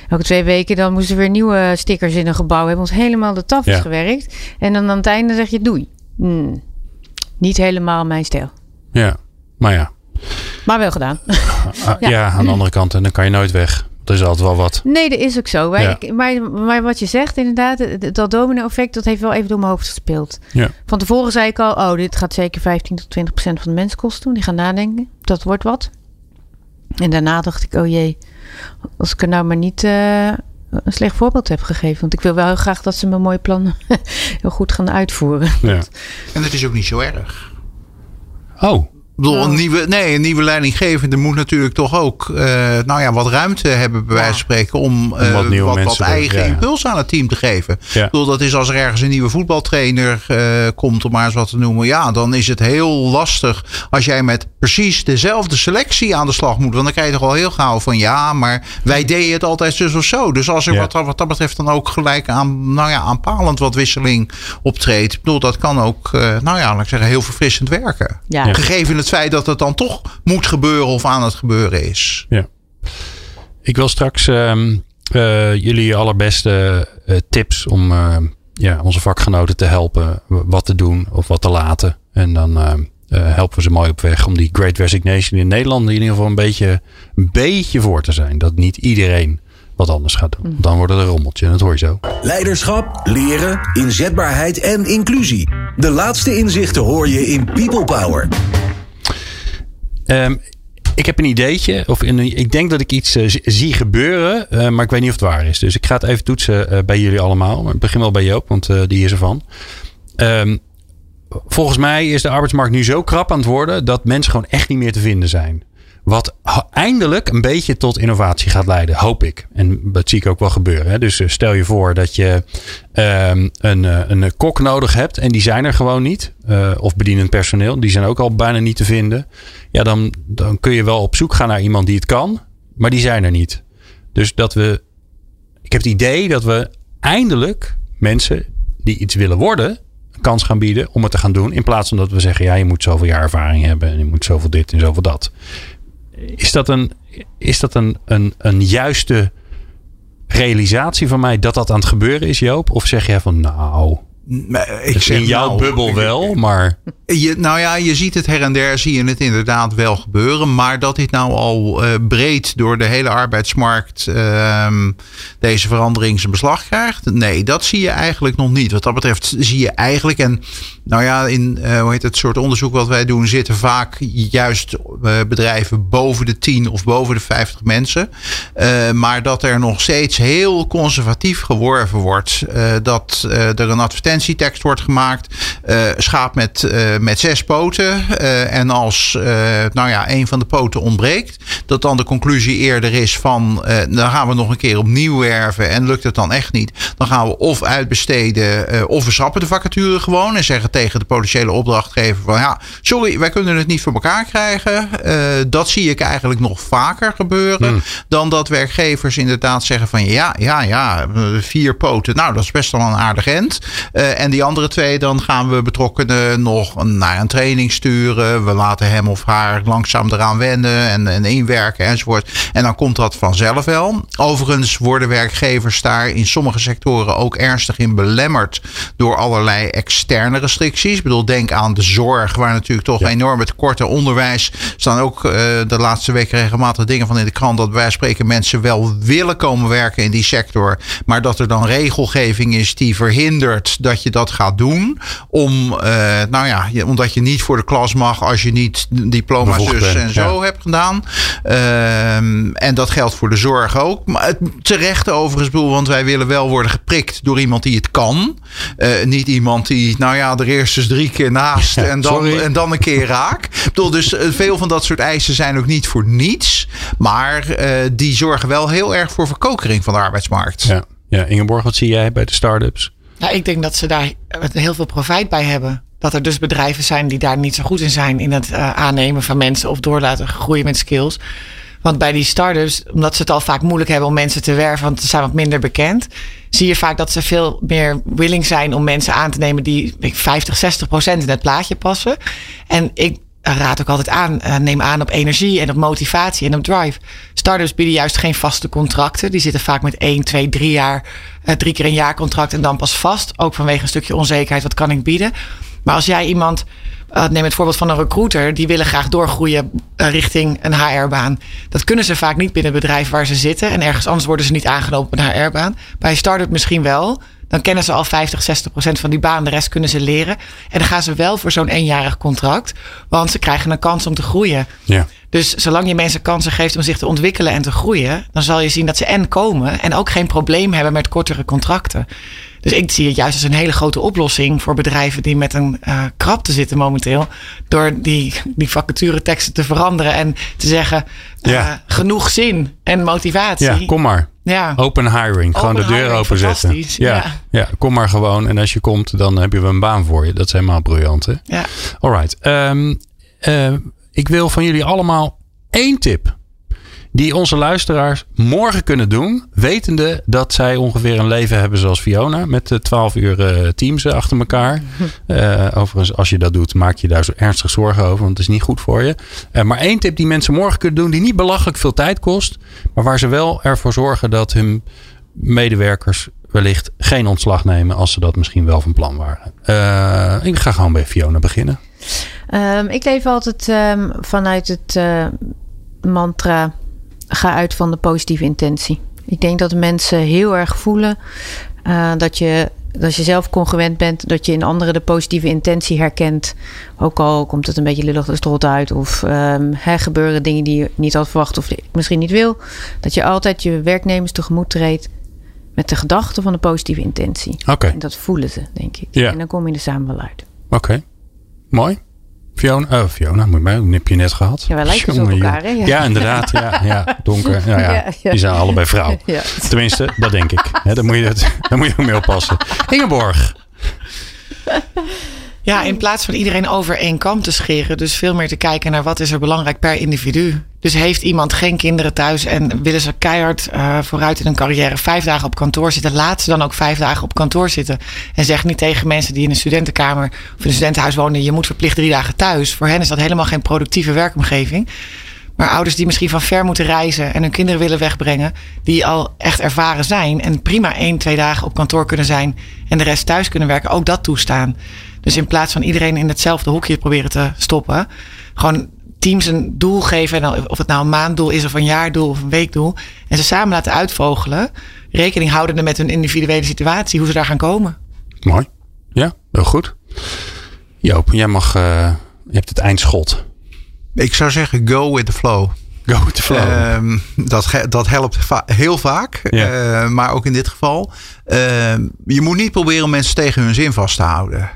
Speaker 5: elke twee weken, dan moesten we weer nieuwe stickers in een gebouw. We hebben ons helemaal de tafels
Speaker 2: Ja.
Speaker 5: gewerkt. En dan aan het einde zeg je doei. Hmm, niet helemaal mijn stijl.
Speaker 2: Ja, maar ja.
Speaker 5: Maar wel gedaan.
Speaker 2: Ah, ja.
Speaker 5: Ja.
Speaker 2: aan de andere kant, en dan kan je nooit weg. Er is altijd wel wat.
Speaker 5: Nee, dat is ook zo. Maar,
Speaker 2: Ja.
Speaker 5: ik- maar, maar wat je zegt, inderdaad, dat domino-effect, dat heeft wel even door mijn hoofd gespeeld.
Speaker 2: Ja.
Speaker 5: Van tevoren zei ik al, oh, dit gaat zeker 15 tot 20 procent van de mensen kosten. Die gaan nadenken. Dat wordt wat. En daarna dacht ik, oh jee, als ik er nou maar niet eh, een slecht voorbeeld heb gegeven. Want ik wil wel heel graag dat ze mijn mooie plannen heel goed gaan uitvoeren.
Speaker 2: Ja.
Speaker 3: En het is ook niet zo erg.
Speaker 2: Oh,
Speaker 3: Ik bedoel,
Speaker 5: Nou.
Speaker 3: een nieuwe, nee, een nieuwe leidinggevende moet natuurlijk toch ook eh, nou ja, wat ruimte hebben, bij wijze van spreken, om, eh,
Speaker 2: wat nieuwe
Speaker 3: wat,
Speaker 2: mensen
Speaker 3: eigen
Speaker 2: ja,
Speaker 3: impuls aan het team te geven.
Speaker 2: Ja.
Speaker 3: Ik bedoel, dat is als er ergens een nieuwe voetbaltrainer eh, komt, om maar eens wat te noemen. Ja, dan is het heel lastig als jij met precies dezelfde selectie aan de slag moet. Want dan krijg je toch al heel gauw van ja, maar wij deden het altijd zus of zo. Dus als er
Speaker 2: Ja.
Speaker 3: wat, wat dat betreft dan ook gelijk aan, nou ja, aanpalend wat wisseling optreedt. Ik bedoel, dat kan ook, eh, nou ja, laat ik zeggen, heel verfrissend werken.
Speaker 5: Ja.
Speaker 3: Gegeven het feit dat het dan toch moet gebeuren of aan het gebeuren is.
Speaker 2: ja. Ik wil straks ehm, eh, jullie allerbeste eh, tips om eh, ja, onze vakgenoten te helpen wat te doen of wat te laten. En dan ehm, eh, helpen we ze mooi op weg om die Great Resignation in Nederland in ieder geval een beetje, een beetje voor te zijn. Dat niet iedereen wat anders gaat doen. Dan wordt het een rommeltje en dat hoor je zo.
Speaker 1: Leiderschap, leren, inzetbaarheid en inclusie. De laatste inzichten hoor je in People Power.
Speaker 2: Ehm, ik heb een ideetje. Of ik denk dat ik iets eh, zie- gebeuren. eh, maar ik weet niet of het waar is. Dus ik ga het even toetsen eh, bij jullie allemaal. Ik begin wel bij Joop, want die is ervan. Ehm, volgens mij is de arbeidsmarkt nu zo krap aan het worden. dat mensen gewoon echt niet meer te vinden zijn. Wat eindelijk een beetje tot innovatie gaat leiden, hoop ik. En dat zie ik ook wel gebeuren. Hè. Dus eh, stel je voor dat je ehm, een, eh, een kok nodig hebt en die zijn er gewoon niet. Eh, of bedienend personeel, die zijn ook al bijna niet te vinden. Ja, dan, dan kun je wel op zoek gaan naar iemand die het kan, maar die zijn er niet. Dus dat we. Ik heb het idee dat we eindelijk mensen die iets willen worden, kans gaan bieden om het te gaan doen. In plaats van dat we zeggen, ja, je moet zoveel jaar ervaring hebben en je moet zoveel dit en zoveel dat. Is dat een, is dat een, een, een juiste realisatie van mij dat dat aan het gebeuren is, Joop? Of zeg jij van, nou,
Speaker 3: Ik zeg,
Speaker 2: in jouw
Speaker 3: nou,
Speaker 2: bubbel wel, maar...
Speaker 3: Je, nou ja, je ziet het her en der, zie je het inderdaad wel gebeuren. Maar dat dit nou al eh, breed door de hele arbeidsmarkt ehm, deze verandering zijn beslag krijgt. Nee, dat zie je eigenlijk nog niet. Wat dat betreft zie je eigenlijk, en nou ja, in eh, hoe heet het soort onderzoek wat wij doen, zitten vaak juist eh, bedrijven boven de 10 of boven de 50 mensen. Eh, maar dat er nog steeds heel conservatief geworven wordt. Eh, dat eh, er een advertentietekst wordt gemaakt. eh, schaap met, eh, met zes poten. eh, en als nou ja, een van de poten ontbreekt. Dat dan de conclusie eerder is van dan gaan we nog een keer opnieuw werven. En lukt het dan echt niet. Dan gaan we of uitbesteden of we schrappen de vacature gewoon. En zeggen tegen de potentiële opdrachtgever van ja, sorry, wij kunnen het niet voor elkaar krijgen. Dat zie ik eigenlijk nog vaker gebeuren. Dan dat werkgevers inderdaad zeggen van ja, ja, ja, vier poten. Nou, dat is best wel een aardig end. Eh, en die andere twee, dan gaan we betrokkenen nog naar een training sturen. We laten hem of haar langzaam eraan wennen en, en inwerken enzovoort. En dan komt dat vanzelf wel. Overigens worden werkgevers daar in sommige sectoren ook ernstig in belemmerd door allerlei externe restricties. Ik bedoel, denk aan de zorg, waar natuurlijk toch ja. enorme tekorten. Onderwijs staan ook uh, de laatste weken regelmatig dingen van in de krant dat wij spreken mensen wel willen komen werken in die sector, maar dat er dan regelgeving is die verhindert dat je dat gaat doen. Om, uh, nou ja, omdat je niet voor de klas mag als je niet diploma zus en zo hebt gedaan. Uh, en dat geldt voor de zorg ook. Maar het, terecht overigens, bedoel, want wij willen wel worden geprikt door iemand die het kan. Uh, niet iemand die, nou ja, er eerst eens drie keer naast en, dan, en dan een keer raak. Bedoel, dus veel van dat soort eisen zijn ook niet voor niets. Maar uh, die zorgen wel heel erg voor verkokering van de arbeidsmarkt.
Speaker 2: Ja, ja. Ingeborg, wat zie jij bij de start-ups?
Speaker 4: Nou, ik denk dat ze daar heel veel profijt bij hebben. Dat er dus bedrijven zijn die daar niet zo goed in zijn in het uh, aannemen van mensen of door laten groeien met skills. Want bij die startups, omdat ze het al vaak moeilijk hebben om mensen te werven, want ze zijn wat minder bekend, zie je vaak dat ze veel meer willing zijn om mensen aan te nemen die 50, 60 procent in het plaatje passen. En ik raad ook altijd aan, neem aan op energie en op motivatie en op drive. Startups bieden juist geen vaste contracten. Die zitten vaak met 1, 2, 3 jaar, drie keer een jaarcontract en dan pas vast. Ook vanwege een stukje onzekerheid, wat kan ik bieden? Maar als jij iemand, uh, neem het voorbeeld van een recruiter, die willen graag doorgroeien uh, richting een HR-baan. Dat kunnen ze vaak niet binnen het bedrijf waar ze zitten. En ergens anders worden ze niet aangenomen op een HR-baan. Bij een start-up misschien wel. Dan kennen ze al 50, 60 procent van die baan. De rest kunnen ze leren. En dan gaan ze wel voor zo'n eenjarig contract. Want ze krijgen een kans om te groeien.
Speaker 2: Ja.
Speaker 4: Dus zolang je mensen kansen geeft om zich te ontwikkelen en te groeien, dan zal je zien dat ze en komen en ook geen probleem hebben met kortere contracten. Dus ik zie het juist als een hele grote oplossing voor bedrijven die met een uh, krapte zitten momenteel. Door die, die vacatureteksten te veranderen en te zeggen: uh, ja. genoeg zin en motivatie.
Speaker 2: Ja, kom maar.
Speaker 4: Ja.
Speaker 2: Open hiring. Gewoon
Speaker 4: Open
Speaker 2: de deur openzetten. Ja,
Speaker 4: Ja.
Speaker 2: ja. kom maar gewoon. En als je komt, dan heb je wel een baan voor je. Dat is helemaal briljant. Hè?
Speaker 4: Ja.
Speaker 2: Alright. Um, uh, ik wil van jullie allemaal één tip. Die onze luisteraars morgen kunnen doen. Wetende dat zij ongeveer een leven hebben zoals Fiona. Met uh, 12 uur uh, teams achter elkaar. Uh, overigens, als je dat doet, maak je daar zo ernstig zorgen over. Want het is niet goed voor je. Uh, maar één tip die mensen morgen kunnen doen. Die niet belachelijk veel tijd kost. Maar waar ze wel ervoor zorgen dat hun medewerkers wellicht geen ontslag nemen. Als ze dat misschien wel van plan waren. Uh, ik ga gewoon bij Fiona beginnen.
Speaker 5: Um, ik leef altijd um, vanuit het mantra: ga uit van de positieve intentie. Ik denk dat mensen heel erg voelen uh, dat je. Als je zelf congruent bent, dat je in anderen de positieve intentie herkent. Ook al komt het een beetje lullig de strot uit. Of um, er gebeuren dingen die je niet had verwacht of misschien niet wil. Dat je altijd je werknemers tegemoet treedt met de gedachte van de positieve intentie.
Speaker 2: Oké. Okay.
Speaker 5: En dat voelen ze, denk ik.
Speaker 2: Ja.
Speaker 5: En dan kom je er samen wel uit.
Speaker 2: Oké. Okay. Mooi. Fiona, oh, Fiona, moet mij, heb je net gehad.
Speaker 5: Ja, wij lijken zo op elkaar, hè?
Speaker 2: Ja, ja inderdaad. Ja, ja, donker. Nou ja, ja. Die zijn allebei vrouw. Tenminste, dat denk ik. He, daar, moet je, daar moet je ook mee oppassen. Ingeborg.
Speaker 4: Ja, in plaats van iedereen over één kam te scheren. Dus veel meer te kijken naar wat is er belangrijk per individu. Dus heeft iemand geen kinderen thuis en willen ze keihard uh, vooruit in hun carrière vijf dagen op kantoor zitten. Laat ze dan ook vijf dagen op kantoor zitten. En zeg niet tegen mensen die in een studentenkamer of in een studentenhuis wonen. Je moet verplicht drie dagen thuis. Voor hen is dat helemaal geen productieve werkomgeving. Maar ouders die misschien van ver moeten reizen en hun kinderen willen wegbrengen, die al echt ervaren zijn en prima één, twee dagen op kantoor kunnen zijn en de rest thuis kunnen werken, ook dat toestaan. Dus in plaats van iedereen in hetzelfde hokje proberen te stoppen, gewoon teams een doel geven, of het nou een maanddoel is of een jaardoel of een weekdoel, en ze samen laten uitvogelen, rekening houdende met hun individuele situatie, hoe ze daar gaan komen.
Speaker 2: Mooi. Ja, heel goed. Joop, jij mag, uh, je hebt het eindschot.
Speaker 3: Ik zou zeggen, go with the flow.
Speaker 2: Go with the flow.
Speaker 3: Uh, dat, dat helpt va heel vaak. Uh, maar ook in dit geval. Uh, je moet niet proberen om mensen tegen hun zin vast te houden.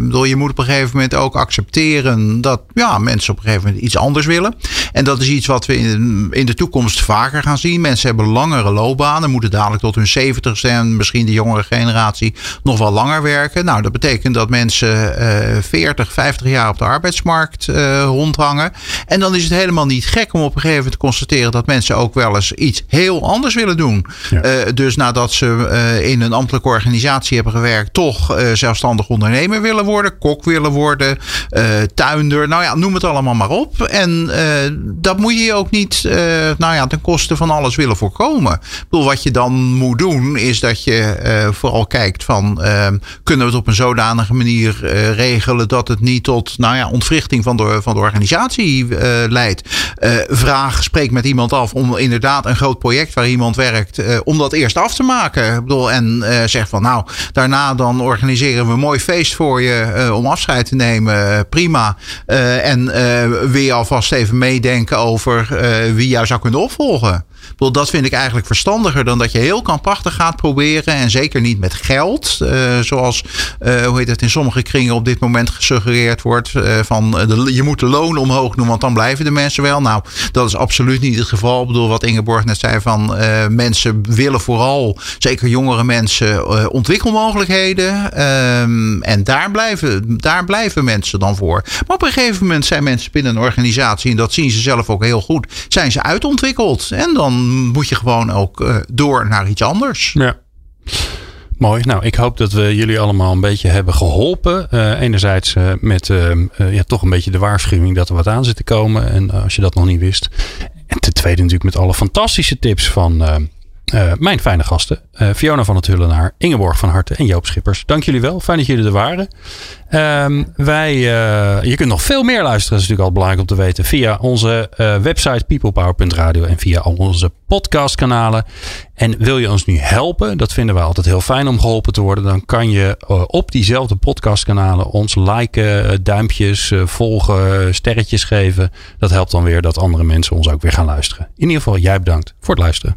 Speaker 3: bedoel, je moet op een gegeven moment ook accepteren dat ja, mensen op een gegeven moment iets anders willen. En dat is iets wat we in, in de toekomst vaker gaan zien. Mensen hebben langere loopbanen, moeten dadelijk tot hun zeventigste en misschien de jongere generatie nog wel langer werken. Nou, dat betekent dat mensen 40, 50 jaar op de arbeidsmarkt rondhangen. En dan is het helemaal niet gek om op een gegeven moment te constateren dat mensen ook wel eens iets heel anders willen doen. dus nadat ze in een ambtelijke organisatie hebben gewerkt, toch zelfstandig ondernemer willen worden, kok willen worden, tuinder, nou ja, noem het allemaal maar op. En dat moet je ook niet, nou ja, ten koste van alles willen voorkomen. Ik bedoel, wat je dan moet doen, is dat je vooral kijkt van, kunnen we het op een zodanige manier regelen dat het niet tot, nou ja, ontwrichting van de, van de organisatie leidt. Vraag, spreek met iemand af om inderdaad een groot project waar iemand werkt, om dat eerst af te maken. Ik bedoel, en zeg van, nou, daarna dan organiseren we een mooi feest voor je om afscheid te nemen. prima. en je alvast even meedenken over wie jou zou kunnen opvolgen dat vind ik eigenlijk verstandiger dan dat je heel kampachtig gaat proberen. En zeker niet met geld. Zoals, hoe heet het, in sommige kringen op dit moment gesuggereerd wordt. Van je moet de loon omhoog doen, want dan blijven de mensen wel. Nou, dat is absoluut niet het geval. Ik bedoel, wat Ingeborg net zei van mensen willen vooral, zeker jongere mensen, ontwikkelmogelijkheden. Ehm, en daar blijven, daar blijven mensen dan voor. Maar op een gegeven moment zijn mensen binnen een organisatie, en dat zien ze zelf ook heel goed, zijn ze uitontwikkeld. En dan moet je gewoon ook uh, door naar iets anders.
Speaker 2: Ja. Mooi. Nou, ik hoop dat we jullie allemaal een beetje hebben geholpen. Uh, enerzijds uh, met ja, toch een beetje de waarschuwing dat er wat aan zit te komen. En als je dat nog niet wist. En ten tweede natuurlijk met alle fantastische tips van mijn fijne gasten. Fiona van het Hullenaar, Ingeborg van Harten en Joop Schippers. Dank jullie wel. Fijn dat jullie er waren. Uh, wij, uh, je kunt nog veel meer luisteren. Dat is natuurlijk al belangrijk om te weten. Via onze website peoplepower.radio en via al onze podcastkanalen. En wil je ons nu helpen? Dat vinden we altijd heel fijn om geholpen te worden. Dan kan je op diezelfde podcastkanalen ons liken, duimpjes, volgen, sterretjes geven. Dat helpt dan weer dat andere mensen ons ook weer gaan luisteren. In ieder geval, jij bedankt voor het luisteren.